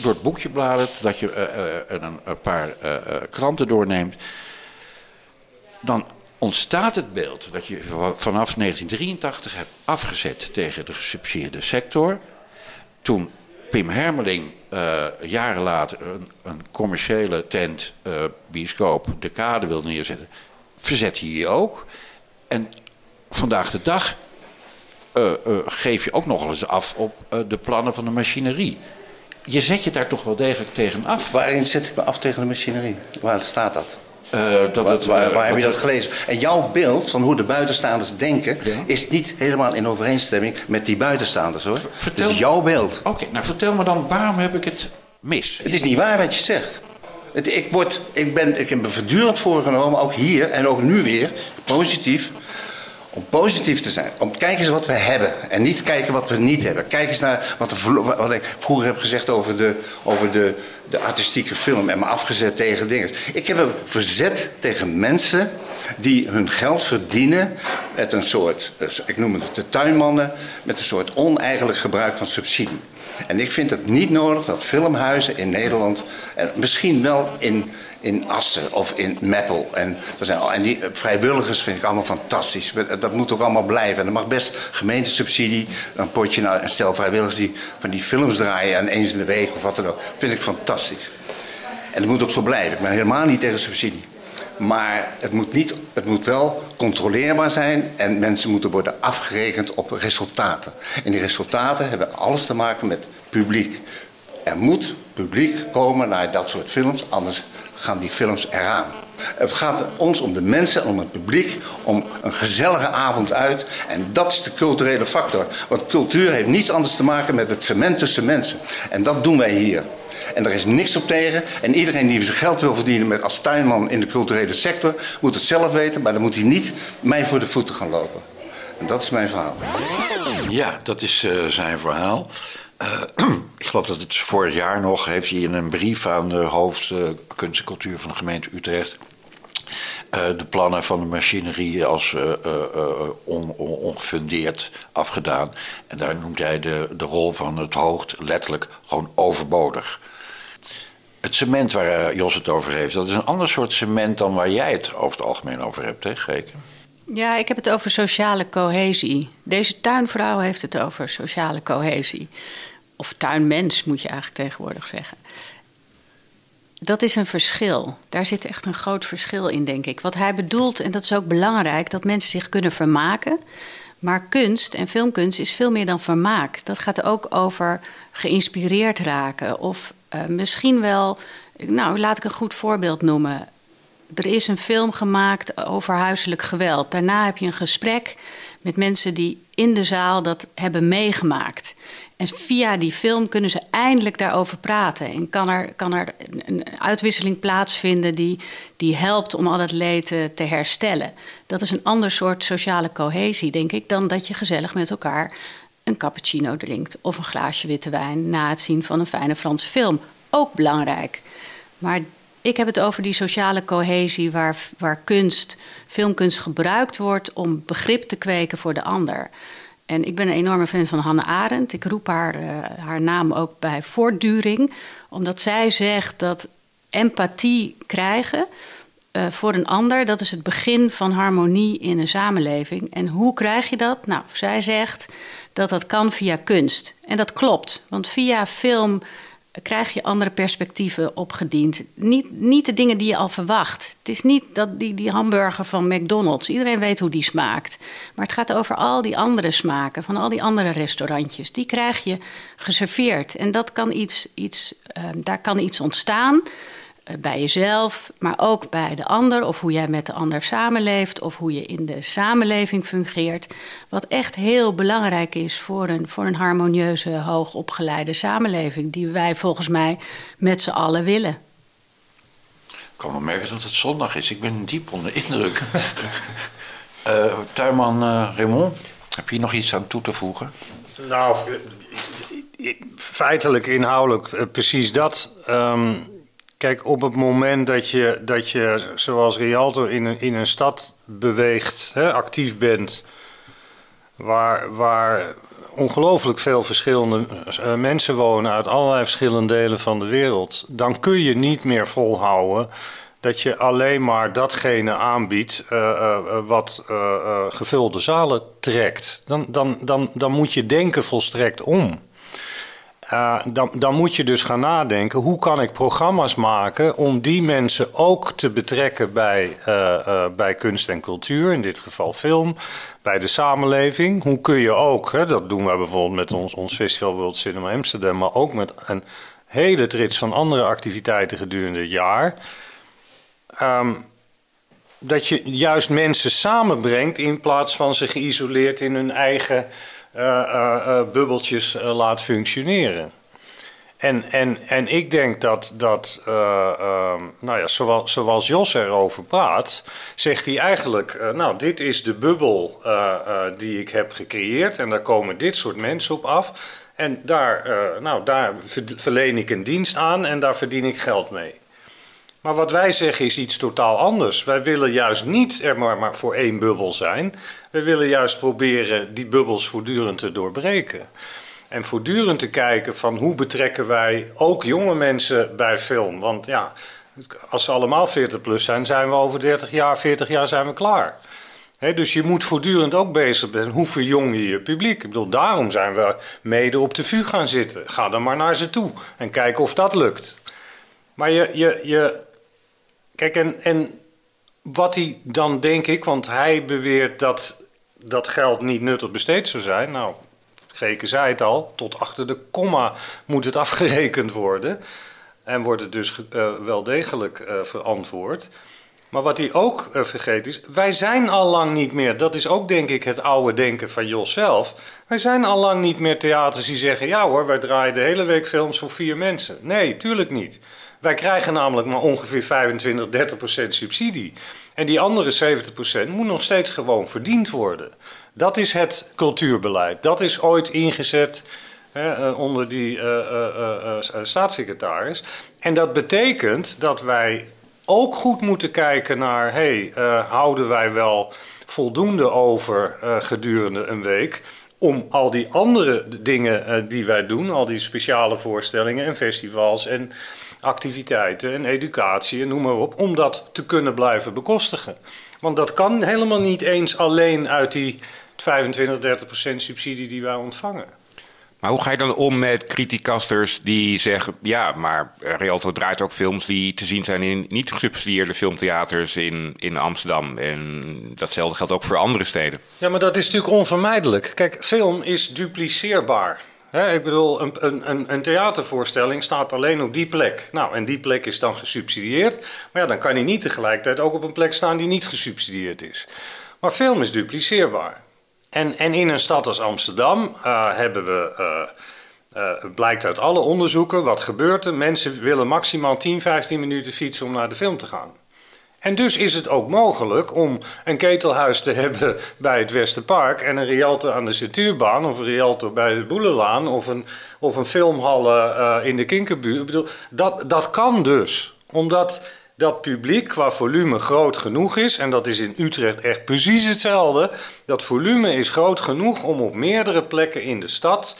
Speaker 7: door het boekje bladert, dat je uh, uh, een, een, paar kranten doorneemt dan ontstaat het beeld dat je vanaf 1983 hebt afgezet tegen de gesubsidieerde sector. Toen Pim Hermeling uh, jaren later een, een commerciële tent, uh, bioscoop, de kade wil neerzetten, verzet je ook. En vandaag de dag uh, geef je ook nog eens af op de plannen van de machinerie. Je zet je daar toch wel degelijk tegen af.
Speaker 10: Waarin zet ik me af tegen de machinerie? Waar staat dat?
Speaker 7: Uh, dat
Speaker 10: waar, het, waar, waar heb je dat gelezen? En jouw beeld van hoe de buitenstaanders denken... Ja. is niet helemaal in overeenstemming met die buitenstaanders, hoor. Vertel, het is jouw beeld.
Speaker 7: Oké, okay, nou vertel me dan, waarom heb ik het mis?
Speaker 10: Het is niet waar wat je zegt. Het, ik, word, ik, ben, ik heb me voortdurend voorgenomen, ook hier en ook nu weer, positief... Om positief te zijn. Om kijk eens wat we hebben. En niet kijken wat we niet hebben. Kijk eens naar wat, ik vroeger heb gezegd over de, over de, de artistieke film. En me afgezet tegen dingen. Ik heb me verzet tegen mensen die hun geld verdienen met een soort, ik noem het de tuinmannen, met een soort oneigenlijk gebruik van subsidie. En ik vind het niet nodig dat filmhuizen in Nederland, en misschien wel in in Assen of in Meppel. En, dat zijn, en die vrijwilligers vind ik allemaal fantastisch. Dat moet ook allemaal blijven. En er mag best gemeentesubsidie, een potje naar een stel vrijwilligers die van die films draaien en eens in de week of wat dan ook. Vind ik fantastisch. En dat moet ook zo blijven. Ik ben helemaal niet tegen subsidie. Maar het moet, niet, het moet wel controleerbaar zijn en mensen moeten worden afgerekend op resultaten. En die resultaten hebben alles te maken met publiek. Er moet publiek komen naar dat soort films, anders gaan die films eraan. Het gaat ons om de mensen, om het publiek, om een gezellige avond uit. En dat is de culturele factor. Want cultuur heeft niets anders te maken met het cement tussen mensen. En dat doen wij hier. En er is niks op tegen. En iedereen die zijn geld wil verdienen met als tuinman in de culturele sector, moet het zelf weten. Maar dan moet hij niet mij voor de voeten gaan lopen. En dat is mijn verhaal.
Speaker 7: Ja, dat is uh, zijn verhaal. Uh, <clears throat> ik geloof dat het vorig jaar nog heeft hij in een brief aan de hoofd uh, kunst en cultuur van de gemeente Utrecht eh, de plannen van de machinerie als on, on, ongefundeerd afgedaan. En daar noemt hij de, de rol van het hoogte letterlijk gewoon overbodig. Het cement waar Jos het over heeft, dat is een ander soort cement dan waar jij het over het algemeen over hebt, hè, Geke?
Speaker 12: Ja, ik heb het over sociale cohesie. Deze tuinvrouw heeft het over sociale cohesie. Of tuinmens moet je eigenlijk tegenwoordig zeggen. Dat is een verschil. Daar zit echt een groot verschil in, denk ik. Wat hij bedoelt, en dat is ook belangrijk, dat mensen zich kunnen vermaken. Maar kunst en filmkunst is veel meer dan vermaak. Dat gaat ook over geïnspireerd raken. Of uh, misschien wel, nou laat ik een goed voorbeeld noemen. Er is een film gemaakt over huiselijk geweld. Daarna heb je een gesprek met mensen die in de zaal dat hebben meegemaakt. En via die film kunnen ze eindelijk daarover praten. En kan er, kan er een uitwisseling plaatsvinden die, die helpt om al het leed te herstellen. Dat is een ander soort sociale cohesie, denk ik, dan dat je gezellig met elkaar een cappuccino drinkt of een glaasje witte wijn na het zien van een fijne Franse film. Ook belangrijk. Maar ik heb het over die sociale cohesie waar, waar kunst, filmkunst gebruikt wordt om begrip te kweken voor de ander. En ik ben een enorme fan van Hannah Arendt. Ik roep haar, uh, haar naam ook bij voortduring, omdat zij zegt dat empathie krijgen uh, voor een ander, dat is het begin van harmonie in een samenleving. En hoe krijg je dat? Nou, zij zegt dat dat kan via kunst. En dat klopt, want via film krijg je andere perspectieven opgediend. Niet, niet de dingen die je al verwacht. Het is niet dat die, die hamburger van McDonald's. Iedereen weet hoe die smaakt. Maar het gaat over al die andere smaken van al die andere restaurantjes. Die krijg je geserveerd. En dat kan iets, iets, uh, daar kan iets ontstaan. Eh, bij jezelf, maar ook bij de ander, of hoe jij met de ander samenleeft, of hoe je in de samenleving fungeert. Wat echt heel belangrijk is voor een, voor een harmonieuze, hoogopgeleide samenleving, die wij volgens mij met z'n allen willen.
Speaker 7: Ik kan wel merken dat het zondag is. Ik ben diep onder indruk. uh, <laughs> tuinman uh, Raymond, heb je hier nog iets aan toe te voegen?
Speaker 11: Nou, feitelijk, inhoudelijk, precies dat. Um, Kijk, op het moment dat je, dat je zoals Rialto in een, in een stad beweegt, hè, actief bent, waar, waar ongelooflijk veel verschillende uh, mensen wonen uit allerlei verschillende delen van de wereld, dan kun je niet meer volhouden dat je alleen maar datgene aanbiedt uh, uh, wat gevulde zalen trekt. Dan, dan, dan, dan moet je denken volstrekt om. Uh, dan, dan, moet je dus gaan nadenken: hoe kan ik programma's maken om die mensen ook te betrekken bij, uh, uh, bij kunst en cultuur, in dit geval film, bij de samenleving? Hoe kun je ook, hè, dat doen we bijvoorbeeld met ons, ons festival World Cinema Amsterdam, maar ook met een hele trits van andere activiteiten gedurende het jaar. Um, dat je juist mensen samenbrengt in plaats van ze geïsoleerd in hun eigen bubbeltjes laat functioneren. En, en, en ik denk dat, dat ehm, nou ja, zoals, zoals Jos erover praat, zegt hij eigenlijk: Nou, dit is de bubbel die ik heb gecreëerd en daar komen dit soort mensen op af. En daar, nou, daar verleen ik een dienst aan en daar verdien ik geld mee. Maar wat wij zeggen is iets totaal anders. Wij willen juist niet er maar, maar voor één bubbel zijn. We willen juist proberen die bubbels voortdurend te doorbreken. En voortdurend te kijken van hoe betrekken wij ook jonge mensen bij film. Want ja, als ze allemaal 40 plus zijn, zijn we over 30 jaar, 40 jaar zijn we klaar. dus je moet voortdurend ook bezig zijn. Hoe verjong je je publiek? Ik bedoel, daarom zijn we mede op de vuur gaan zitten. Ga dan maar naar ze toe en kijk of dat lukt. Maar je, je, je, kijk, en, en wat hij dan, denk ik, want hij beweert dat dat geld niet nuttig besteed zou zijn. Nou, Geke zei het al, tot achter de komma moet het <laughs> afgerekend worden. En wordt het dus uh, wel degelijk uh, verantwoord. Maar wat hij ook uh, vergeet is, wij zijn al lang niet meer, dat is ook denk ik het oude denken van Jos zelf. Wij zijn al lang niet meer theaters die zeggen, ja hoor, wij draaien de hele week films voor vier mensen. Nee, tuurlijk niet. Wij krijgen namelijk maar ongeveer 25, 30 procent subsidie. En die andere 70 procent moet nog steeds gewoon verdiend worden. Dat is het cultuurbeleid. Dat is ooit ingezet hè, uh, onder die uh, staatssecretaris. En dat betekent dat wij ook goed moeten kijken naar: hey, houden wij wel voldoende over gedurende een week? Om al die andere dingen die wij doen, al die speciale voorstellingen en festivals en activiteiten en educatie en noem maar op, om dat te kunnen blijven bekostigen. Want dat kan helemaal niet eens alleen uit die 25, 30 procent subsidie die wij ontvangen.
Speaker 9: Maar hoe ga je dan om met criticasters die zeggen... ja, maar Rialto draait ook films die te zien zijn in niet gesubsidieerde filmtheaters in, in Amsterdam. En datzelfde geldt ook voor andere steden.
Speaker 11: Ja, maar dat is natuurlijk onvermijdelijk. Kijk, film is dupliceerbaar. Ik bedoel, een, een, een, theatervoorstelling staat alleen op die plek. Nou, en die plek is dan gesubsidieerd. Maar ja, dan kan hij niet tegelijkertijd ook op een plek staan die niet gesubsidieerd is. Maar film is dupliceerbaar. En, en in een stad als Amsterdam uh, hebben we, uh, blijkt uit alle onderzoeken, wat gebeurt er? Mensen willen maximaal 10, 15 minuten fietsen om naar de film te gaan. En dus is het ook mogelijk om een ketelhuis te <laughs> hebben bij het Westerpark en een Rialto aan de Centuurbaan of een Rialto bij de Boelelaan of een, of een filmhalle in de Kinkerbuurt. Ik bedoel, dat, dat kan dus, omdat dat publiek qua volume groot genoeg is, en dat is in Utrecht echt precies hetzelfde, dat volume is groot genoeg om op meerdere plekken in de stad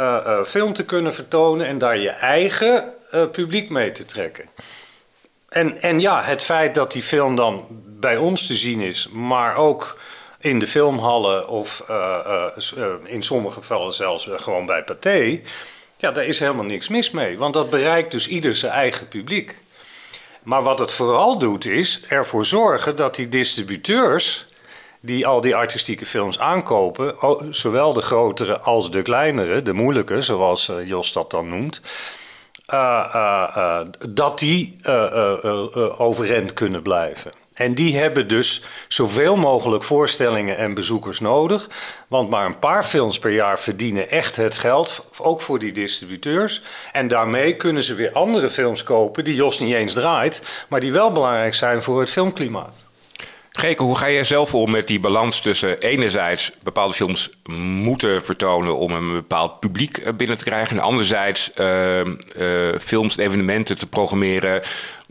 Speaker 11: uh, uh, film te kunnen vertonen en daar je eigen publiek mee te trekken. En, en ja, het feit dat die film dan bij ons te zien is, maar ook in de filmhallen of in sommige gevallen zelfs gewoon bij Pathé, ja, daar is helemaal niks mis mee, want dat bereikt dus ieder zijn eigen publiek. Maar wat het vooral doet is ervoor zorgen dat die distributeurs die al die artistieke films aankopen, zowel de grotere als de kleinere, de moeilijke, zoals eh, Jos dat dan noemt, dat die overeind kunnen blijven. En die hebben dus zoveel mogelijk voorstellingen en bezoekers nodig. Want maar een paar films per jaar verdienen echt het geld, ook voor die distributeurs. En daarmee kunnen ze weer andere films kopen die Jos niet eens draait, maar die wel belangrijk zijn voor het filmklimaat.
Speaker 9: Hoe ga je zelf om met die balans tussen enerzijds bepaalde films moeten vertonen om een bepaald publiek eh, binnen te krijgen, en anderzijds uh, uh, films en evenementen te programmeren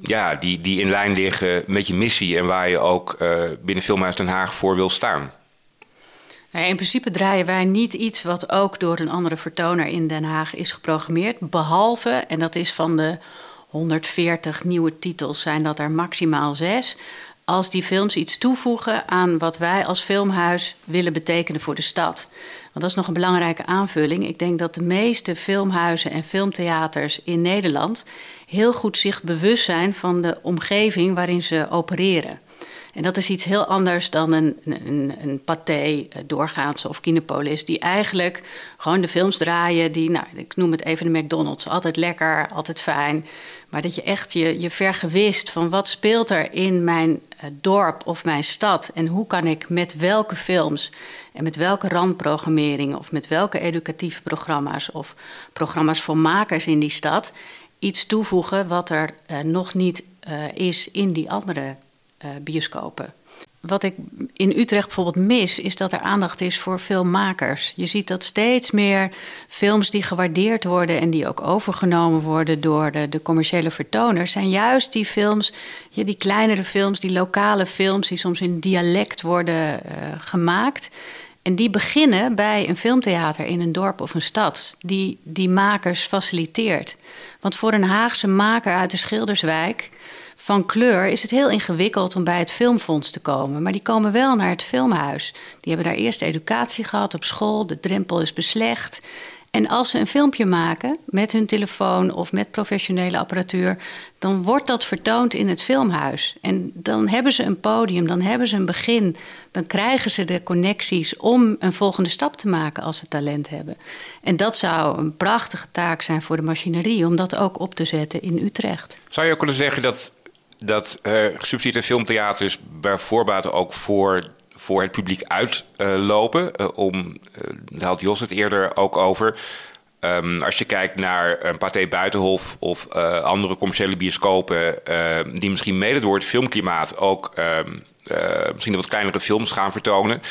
Speaker 9: ja, die, die in lijn liggen met je missie en waar je ook binnen Filmhuis Den Haag voor wil staan?
Speaker 12: In principe draaien wij niet iets wat ook door een andere vertoner in Den Haag is geprogrammeerd. Behalve, en dat is van de 140 nieuwe titels, zijn dat er maximaal zes als die films iets toevoegen aan wat wij als filmhuis willen betekenen voor de stad. Want dat is nog een belangrijke aanvulling. Ik denk dat de meeste filmhuizen en filmtheaters in Nederland heel goed zich bewust zijn van de omgeving waarin ze opereren. En dat is iets heel anders dan een, een, een pathé, eh, doorgaans of Kinepolis, die eigenlijk gewoon de films draaien. Die, nou, ik noem het even de McDonald's. Altijd lekker, altijd fijn. Maar dat je echt je, je vergewist van wat speelt er in mijn eh, dorp of mijn stad. En hoe kan ik met welke films en met welke randprogrammering of met welke educatieve programma's of programma's voor makers in die stad iets toevoegen wat er uh, nog niet is in die andere bioscopen. Wat ik in Utrecht bijvoorbeeld mis, is dat er aandacht is voor filmmakers. Je ziet dat steeds meer films die gewaardeerd worden en die ook overgenomen worden door de, de commerciële vertoners, zijn juist die films, ja, die kleinere films, die lokale films, die soms in dialect worden uh, gemaakt. En die beginnen bij een filmtheater in een dorp of een stad, die die makers faciliteert. Want voor een Haagse maker uit de Schilderswijk van kleur is het heel ingewikkeld om bij het filmfonds te komen. Maar die komen wel naar het filmhuis. Die hebben daar eerst educatie gehad op school. De drempel is beslecht. En als ze een filmpje maken met hun telefoon of met professionele apparatuur, dan wordt dat vertoond in het filmhuis. En dan hebben ze een podium, dan hebben ze een begin, dan krijgen ze de connecties om een volgende stap te maken als ze talent hebben. En dat zou een prachtige taak zijn voor de machinerie om dat ook op te zetten in Utrecht.
Speaker 9: Zou je ook kunnen zeggen dat dat uh, gesubsidieerde filmtheaters bij voorbaat ook voor, voor het publiek uitlopen. Uh, om, uh, daar had Jos het eerder ook over. Um, als je kijkt naar een Pathé Buitenhof of uh, andere commerciële bioscopen... Uh, die misschien mede door het filmklimaat ook uh, misschien wat kleinere films gaan vertonen...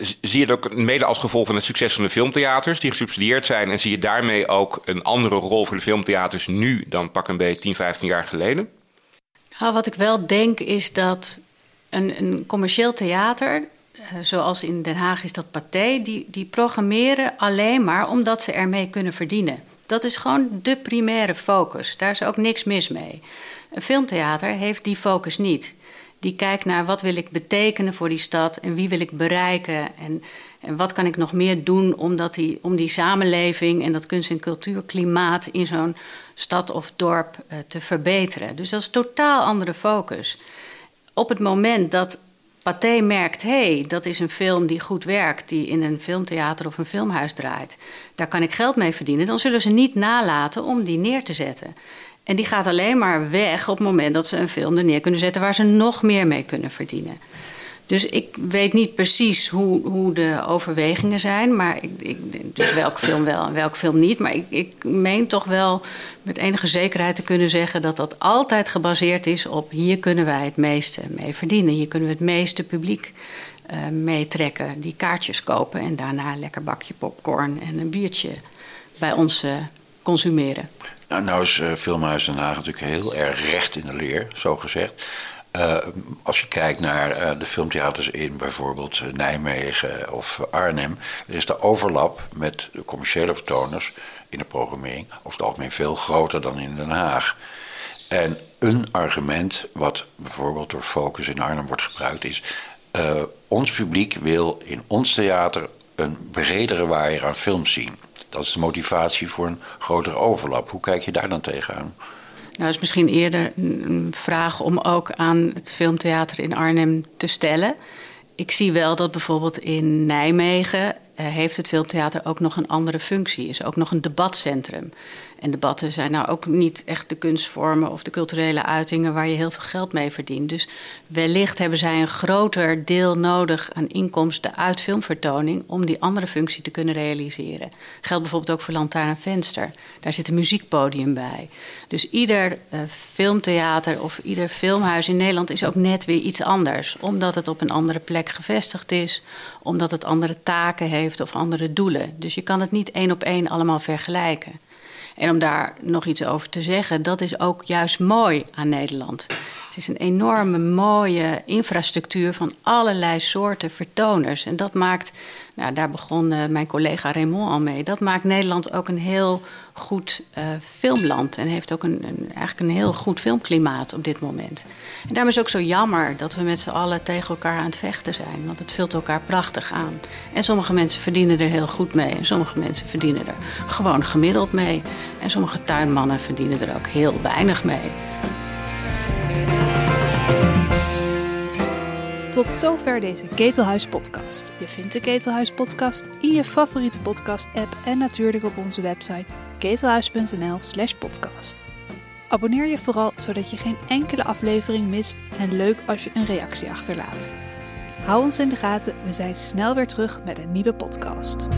Speaker 9: zie je het ook mede als gevolg van het succes van de filmtheaters die gesubsidieerd zijn? En zie je daarmee ook een andere rol voor de filmtheaters nu dan pak een beetje 10, 15 jaar geleden?
Speaker 12: Nou, wat ik wel denk is dat een, een commercieel theater, eh, zoals in Den Haag is dat Pathé, die, die programmeren alleen maar omdat ze ermee kunnen verdienen. Dat is gewoon de primaire focus. Daar is ook niks mis mee. Een filmtheater heeft die focus niet. Die kijkt naar wat wil ik betekenen voor die stad en wie wil ik bereiken en, en wat kan ik nog meer doen omdat die, om die samenleving en dat kunst- en cultuurklimaat in zo'n stad of dorp uh, te verbeteren. Dus dat is een totaal andere focus. Op het moment dat Pathé merkt, hé, hey, dat is een film die goed werkt, die in een filmtheater of een filmhuis draait. Daar kan ik geld mee verdienen. Dan zullen ze niet nalaten om die neer te zetten. En die gaat alleen maar weg op het moment dat ze een film er neer kunnen zetten waar ze nog meer mee kunnen verdienen. Dus ik weet niet precies hoe, hoe de overwegingen zijn, maar ik, ik, dus welke film wel en welke film niet. Maar ik, ik meen toch wel met enige zekerheid te kunnen zeggen dat dat altijd gebaseerd is op hier kunnen wij het meeste mee verdienen. Hier kunnen we het meeste publiek uh, meetrekken die kaartjes kopen en daarna een lekker bakje popcorn en een biertje bij ons uh, consumeren.
Speaker 7: Nou, nou is Filmhuis Den Haag natuurlijk heel erg recht in de leer, zo gezegd. Uh, als je kijkt naar uh, de filmtheaters in bijvoorbeeld Nijmegen of Arnhem, er is de overlap met de commerciële vertoners in de programmering over het algemeen veel groter dan in Den Haag. En een argument wat bijvoorbeeld door Focus in Arnhem wordt gebruikt is: ons publiek wil in ons theater een bredere waaier aan films zien. Dat is de motivatie voor een grotere overlap. Hoe kijk je daar dan tegenaan?
Speaker 12: Nou, is misschien eerder een vraag om ook aan het filmtheater in Arnhem te stellen. Ik zie wel dat bijvoorbeeld in Nijmegen uh, heeft het filmtheater ook nog een andere functie. Is ook nog een debatcentrum. En debatten zijn nou ook niet echt de kunstvormen of de culturele uitingen waar je heel veel geld mee verdient. Dus wellicht hebben zij een groter deel nodig aan inkomsten uit filmvertoning om die andere functie te kunnen realiseren. Geldt bijvoorbeeld ook voor Lantaarn en Venster. Daar zit een muziekpodium bij. Dus ieder uh, filmtheater of ieder filmhuis in Nederland is ook net weer iets anders. Omdat het op een andere plek gevestigd is, omdat het andere taken heeft of andere doelen. Dus je kan het niet één op één allemaal vergelijken. En om daar nog iets over te zeggen, dat is ook juist mooi aan Nederland. Het is een enorme mooie infrastructuur van allerlei soorten vertoners. En dat maakt, nou, daar begon uh, mijn collega Raymond al mee, dat maakt Nederland ook een heel goed uh, filmland. En heeft ook een, een, eigenlijk een heel goed filmklimaat op dit moment. En daarom is het ook zo jammer dat we met z'n allen tegen elkaar aan het vechten zijn. Want het vult elkaar prachtig aan. En sommige mensen verdienen er heel goed mee. En sommige mensen verdienen er gewoon gemiddeld mee. En sommige tuinmannen verdienen er ook heel weinig mee.
Speaker 1: Tot zover deze Ketelhuis podcast. Je vindt de Ketelhuis podcast in je favoriete podcast app en natuurlijk op onze website ketelhuis.nl/slash podcast. Abonneer je vooral zodat je geen enkele aflevering mist en leuk als je een reactie achterlaat. Hou ons in de gaten, we zijn snel weer terug met een nieuwe podcast.